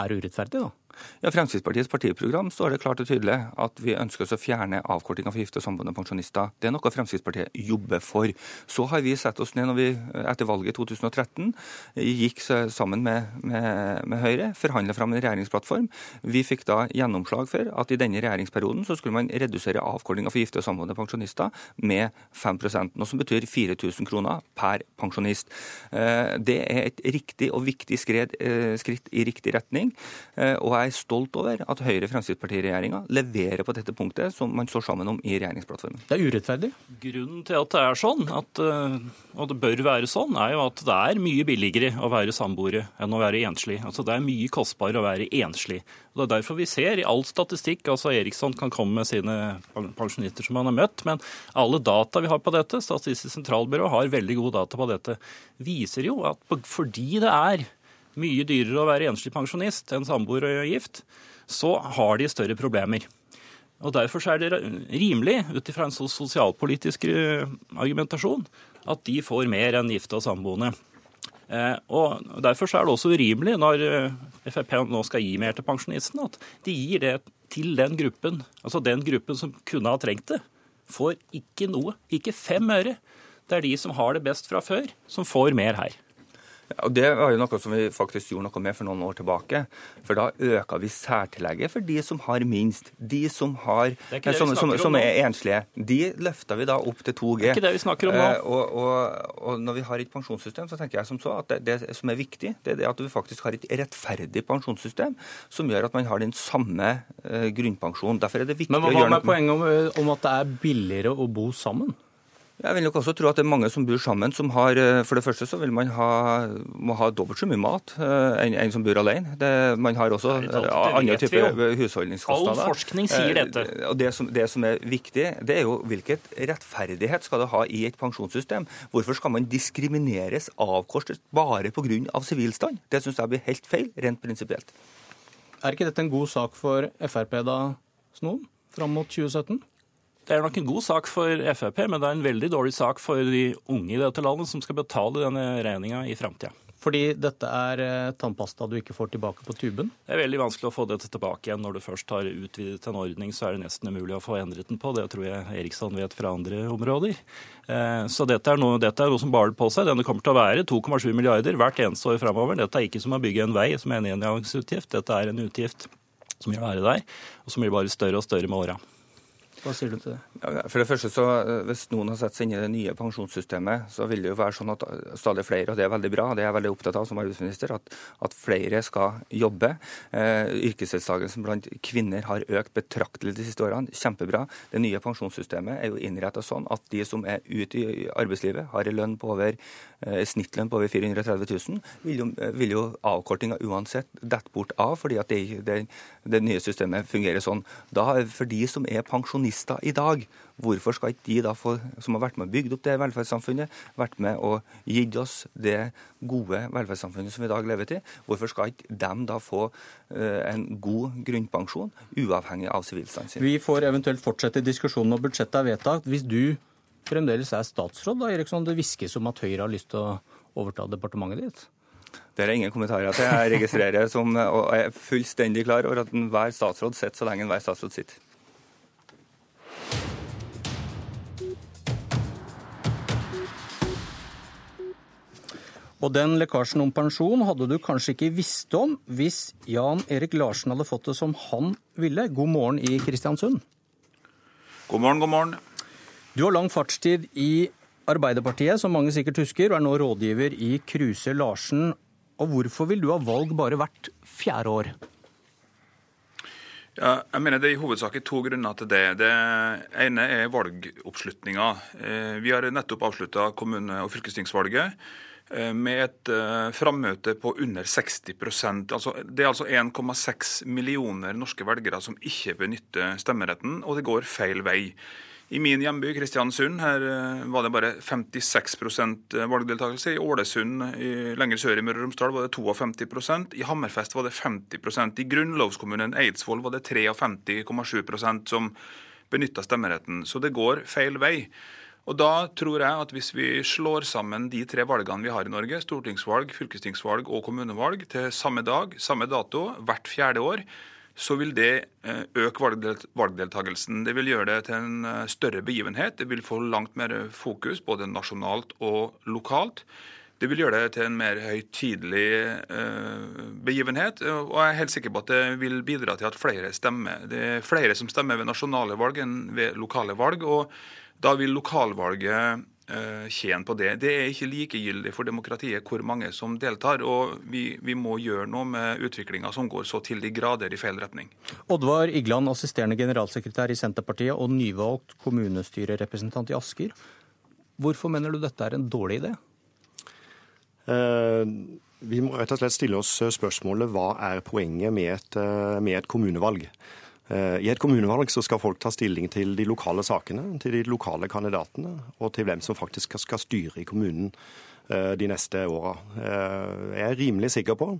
er urettferdig, da? Ja, Fremskrittspartiets partiprogram står det klart og tydelig at vi ønsker oss å fjerne avkortinga for gifte og samboende pensjonister. Det er noe Fremskrittspartiet jobber for. Så har vi sett oss ned når vi etter valget i 2013 gikk sammen med, med, med Høyre, forhandla fram en regjeringsplattform. Vi fikk da gjennomslag for at i denne regjeringsperioden så skulle man redusere avkortinga for gifte og samboende pensjonister med 5% noe som betyr 4000 kroner per pensjonist. Eh, det er et riktig og viktig eh, skritt i riktig retning. Eh, og jeg er stolt over at Høyre-Fremskrittsparti-regjeringa leverer på dette punktet, som man står sammen om i regjeringsplattformen. Det er urettferdig? Grunnen til at det er sånn, at, eh, og det bør være sånn, er jo at det er mye billigere å være samboere enn å være enslig. Altså Det er mye kostbarere å være enslig. Og Det er derfor vi ser i all statistikk altså Eriksson kan komme med sine pensjonister som han har møtt, men alle data vi har på dette, Statistisk sentralbyrå har veldig gode data på dette, viser jo at fordi det er mye dyrere å være enslig pensjonist enn samboer og gift, så har de større problemer. Og Derfor er det rimelig, ut ifra en sosialpolitisk eh, argumentasjon, at de får mer enn gifte og samboende. Eh, og Derfor er det også urimelig når Frp nå skal gi mer til pensjonistene, at de gir det til den gruppen, altså den gruppen som kunne ha trengt det. Får ikke noe, ikke fem øre. Det er de som har det best fra før, som får mer her. Og Det var jo noe som vi faktisk gjorde noe med for noen år tilbake. For da øka vi særtillegget for de som har minst. De som, har, som, som, som, er enslige. De løfta vi da opp til 2G. Det er ikke det vi snakker om nå. Uh, og, og, og, når vi har et pensjonssystem, så tenker jeg som så at det, det som er viktig, det er det at vi faktisk har et rettferdig pensjonssystem som gjør at man har den samme uh, grunnpensjonen. Derfor er det viktig å gjøre noe med poenget om, om at det er billigere å bo sammen? Jeg vil nok også tro at det er mange som bor sammen, som har eh, For det første så vil man ha, må ha dobbelt så mye mat uh, enn en som bor alene. Det, man har også det andre typer husholdningskostnader. All forskning sier dette. Og det som, det som, er viktig, det er jo hvilket rettferdighet skal det ha i et pensjonssystem. Hvorfor skal man diskrimineres, avkortes, bare pga. sivilstand? Det syns jeg blir helt feil, rent prinsipielt. Er ikke dette en god sak for Frp da, Snoen, fram mot 2017? Det er nok en god sak for Frp, men det er en veldig dårlig sak for de unge i dette landet som skal betale denne regninga i framtida. Fordi dette er eh, tannpasta du ikke får tilbake på tuben? Det er veldig vanskelig å få dette tilbake igjen. Når du først har utvidet en ordning, så er det nesten umulig å få endret den på. Det tror jeg Eriksson vet fra andre områder. Eh, så dette er noe, dette er noe som baler på seg. Denne kommer til å være 2,7 milliarder hvert eneste år framover. Dette er ikke som å bygge en vei som er en engangsutgift. Dette er en utgift som vil være der, og som blir bare større og større med åra. Hva sier du til det? For det første så, eh, Hvis noen har sett seg inn i det nye pensjonssystemet, så vil det jo være sånn at stadig flere, og det er veldig bra, det er jeg veldig opptatt av som arbeidsminister, at, at flere skal jobbe. Eh, yrkesdeltakelsen blant kvinner har økt betraktelig de siste årene. Kjempebra. Det nye pensjonssystemet er jo innretta sånn at de som er ute i arbeidslivet, har en lønn på over eh, snittlønn på over 430 000, vil jo, vil jo avkortinga uansett dette bort av, fordi at det, det, det nye systemet fungerer sånn. Da, For de som er pensjonister, pensjonister i dag. Hvorfor skal ikke de da få, som har vært med og bygd opp det velferdssamfunnet, vært med og gitt oss det gode velferdssamfunnet som vi i dag lever til, hvorfor skal ikke de da få uh, en god grunnpensjon, uavhengig av sivilstanden sin? Vi får eventuelt fortsette diskusjonen når budsjettet er vedtatt. Hvis du fremdeles er statsråd, da, Eriksson, det hviskes om at Høyre har lyst til å overta departementet ditt? Det er ingen kommentarer til. Jeg registrerer som, og er fullstendig klar over at enhver statsråd sitter så lenge enhver statsråd sitter. Og den lekkasjen om pensjon hadde du kanskje ikke visst om hvis Jan Erik Larsen hadde fått det som han ville. God morgen i Kristiansund. God morgen, god morgen. Du har lang fartstid i Arbeiderpartiet, som mange sikkert husker, og er nå rådgiver i Kruse Larsen. Og hvorfor vil du ha valg bare hvert fjerde år? Ja, jeg mener Det er i hovedsak to grunner til det. Det ene er valgoppslutninga. Eh, vi har nettopp avslutta kommune- og fylkestingsvalget. Eh, med et uh, frammøte på under 60% altså, Det er altså 1,6 millioner norske velgere som ikke benytter stemmeretten, og det går feil vei. I min hjemby Kristiansund her uh, var det bare 56 valgdeltakelse. I Ålesund lenger sør i Møre og Romsdal var det 52% I Hammerfest var det 50% I grunnlovskommunen Eidsvoll var det 53,7% som benytta stemmeretten. Så det går feil vei. Og da tror jeg at hvis vi slår sammen de tre valgene vi har i Norge, stortingsvalg, fylkestingsvalg og kommunevalg, til samme dag, samme dato, hvert fjerde år, så vil det eh, øke valgdeltakelsen. Det vil gjøre det til en eh, større begivenhet. Det vil få langt mer fokus, både nasjonalt og lokalt. Det vil gjøre det til en mer høytidelig eh, begivenhet. Og jeg er helt sikker på at det vil bidra til at flere stemmer. Det er flere som stemmer ved nasjonale valg enn ved lokale valg. og da vil lokalvalget eh, tjene på det. Det er ikke likegyldig for demokratiet hvor mange som deltar. og Vi, vi må gjøre noe med utviklinga som går så til de grader i feil retning. Oddvar Igland, assisterende generalsekretær i Senterpartiet og nyvalgt kommunestyrerepresentant i Asker. Hvorfor mener du dette er en dårlig idé? Eh, vi må rett og slett stille oss spørsmålet hva er poenget med et, eh, med et kommunevalg. Eh, I et kommunevalg så skal folk ta stilling til de lokale sakene, til de lokale kandidatene, og til hvem som faktisk skal styre i kommunen eh, de neste åra. Eh, jeg er rimelig sikker på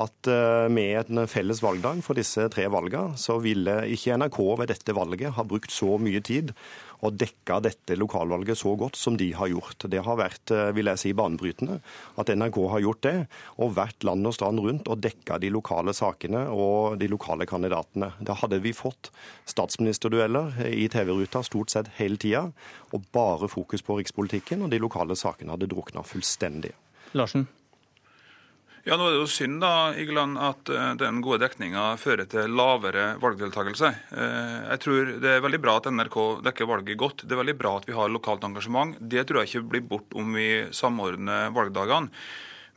at eh, med en felles valgdag for disse tre valgene, så ville ikke NRK ved dette valget ha brukt så mye tid og dekka dette lokalvalget så godt som de har gjort. Det har vært eh, vil jeg si, banebrytende at NRK har gjort det, og vært land og strand rundt og dekka de lokale sakene og de lokale kandidatene. Da hadde vi fått statsministerdueller i TV-ruta stort sett hele tida, og bare fokus på rikspolitikken, og de lokale sakene hadde drukna fullstendig. Larsen? Ja, nå er det jo synd da, Igeland, at eh, den gode dekninga fører til lavere valgdeltakelse. Eh, jeg tror Det er veldig bra at NRK dekker valget godt. Det er veldig bra at vi har lokalt engasjement. Det tror jeg ikke blir bort om vi samordner valgdagene.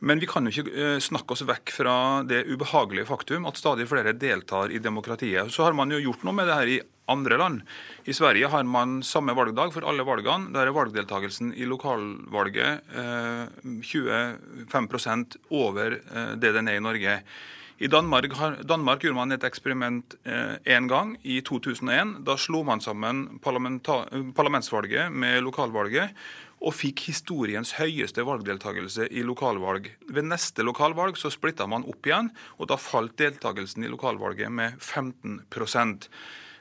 Men vi kan jo ikke eh, snakke oss vekk fra det ubehagelige faktum at stadig flere deltar i demokratiet. Så har man jo gjort noe med det her i andre land. I Sverige har man samme valgdag for alle valgene. Der er valgdeltakelsen i lokalvalget eh, 25 over eh, det den er i Norge. I Danmark, Danmark, gjorde man et eksperiment én eh, gang, i 2001. Da slo man sammen parlamentsvalget med lokalvalget og fikk historiens høyeste valgdeltakelse i lokalvalg. Ved neste lokalvalg så splitta man opp igjen, og da falt deltakelsen i lokalvalget med 15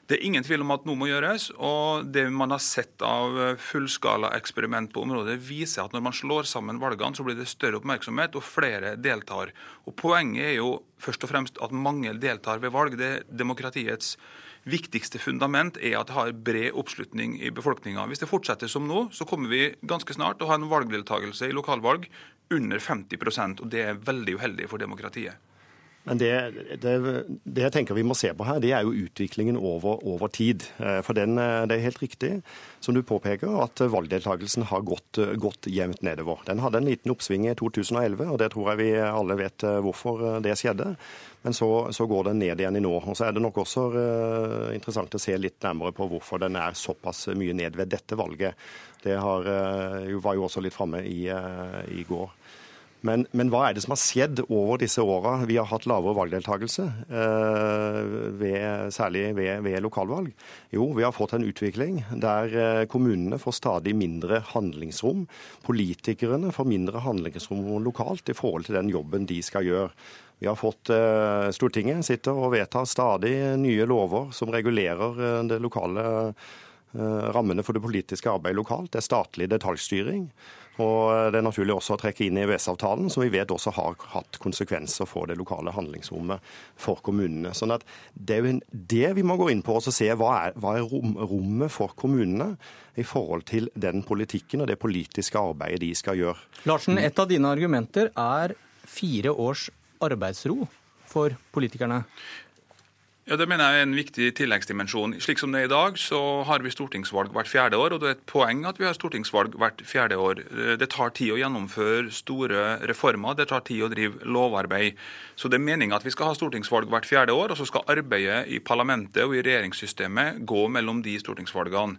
det er ingen tvil om at noe må gjøres. og Det man har sett av fullskala eksperiment på området, viser at når man slår sammen valgene, så blir det større oppmerksomhet, og flere deltar. Og Poenget er jo først og fremst at mange deltar ved valg. Det er demokratiets viktigste fundament er at det har bred oppslutning i befolkninga. Hvis det fortsetter som nå, så kommer vi ganske snart til å ha en valgdeltakelse i lokalvalg under 50% og det er veldig uheldig for demokratiet. Men det, det, det, jeg tenker vi må se på her, det er jo utviklingen over, over tid. Eh, for den, eh, det er helt riktig, som du påpeker, at valgdeltakelsen har gått, gått jevnt nedover. Den hadde en liten oppsving i 2011, og det tror jeg vi alle vet eh, hvorfor det skjedde. Men så, så går den ned igjen i nå. Og så er det nok også interessant å se litt nærmere på hvorfor den er såpass mye ned ved dette valget. Det har, var jo også litt framme i, i går. Men, men, hva er det som har skjedd over disse åra? Vi har hatt lavere valgdeltakelse, eh, ved, særlig ved, ved, lokalvalg. Jo, vi har fått en utvikling der eh, kommunene får stadig mindre handlingsrom. Politikerne får mindre handlingsrom lokalt i forhold til den jobben de skal gjøre. Vi har fått eh, Stortinget sitter og vedtar stadig nye lover som regulerer det lokale rammene for det politiske arbeidet lokalt. Det er statlig detaljstyring. Og Det er naturlig også å trekke inn EØS-avtalen, som vi vet også har hatt konsekvenser for det lokale handlingsrommet for kommunene. Sånn at Det er jo det vi må gå inn på og se hva er, hva er rom, rommet for kommunene i forhold til den politikken og det politiske arbeidet de skal gjøre. Larsen, et av dine argumenter er fire års arbeidsro for politikerne. Ja, Det mener jeg er en viktig tilleggsdimensjon. Slik som det er i dag, så har vi stortingsvalg hvert fjerde år. Og det er et poeng at vi har stortingsvalg hvert fjerde år. Det tar tid å gjennomføre store reformer, det tar tid å drive lovarbeid. Så det er meninga at vi skal ha stortingsvalg hvert fjerde år, og så skal arbeidet i parlamentet og i regjeringssystemet gå mellom de stortingsvalgene.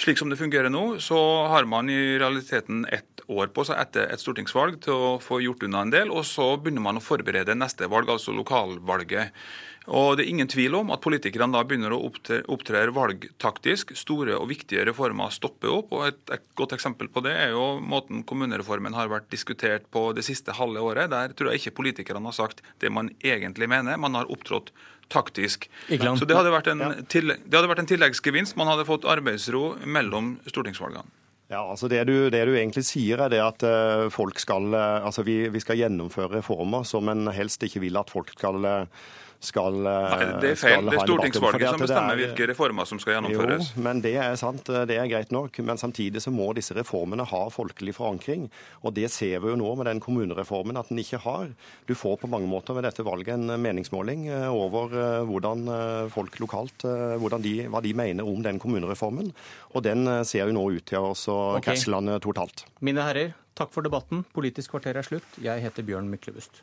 Slik som det fungerer nå, så har man i realiteten ett år på seg etter et stortingsvalg til å få gjort unna en del, og så begynner man å forberede neste valg, altså lokalvalget. Og Det er ingen tvil om at politikerne da begynner å opptre valgtaktisk. Store og viktige reformer stopper opp. og et, et, godt eksempel på det er jo måten kommunereformen har vært diskutert på det siste halve året. Der tror jeg ikke politikerne har sagt det man egentlig mener. Man har opptrådt taktisk. Så det hadde, en, det hadde vært en tilleggsgevinst. Man hadde fått arbeidsro mellom stortingsvalgene. Ja, altså det du, det du, egentlig sier, er det at uh, folk skal, uh, altså vi, vi, skal gjennomføre reformer som en helst ikke vil at folk skal uh, skal Nei, Det er feil. Det er stortingsvalget som bestemmer hvilke reformer som skal gjennomføres. Jo, men det er sant. Det er greit nok. Men samtidig så må disse reformene ha folkelig forankring. Og det ser vi jo nå med den kommunereformen at den ikke har. Du får på mange måter ved dette valget en meningsmåling eh, over eh, hvordan eh, folk lokalt de, hva de mener om den kommunereformen. Og den ser jo nå ut til å okay. krasje landet totalt. Mine herrer, takk for debatten. Politisk kvarter er slutt. Jeg heter Bjørn Myklebust.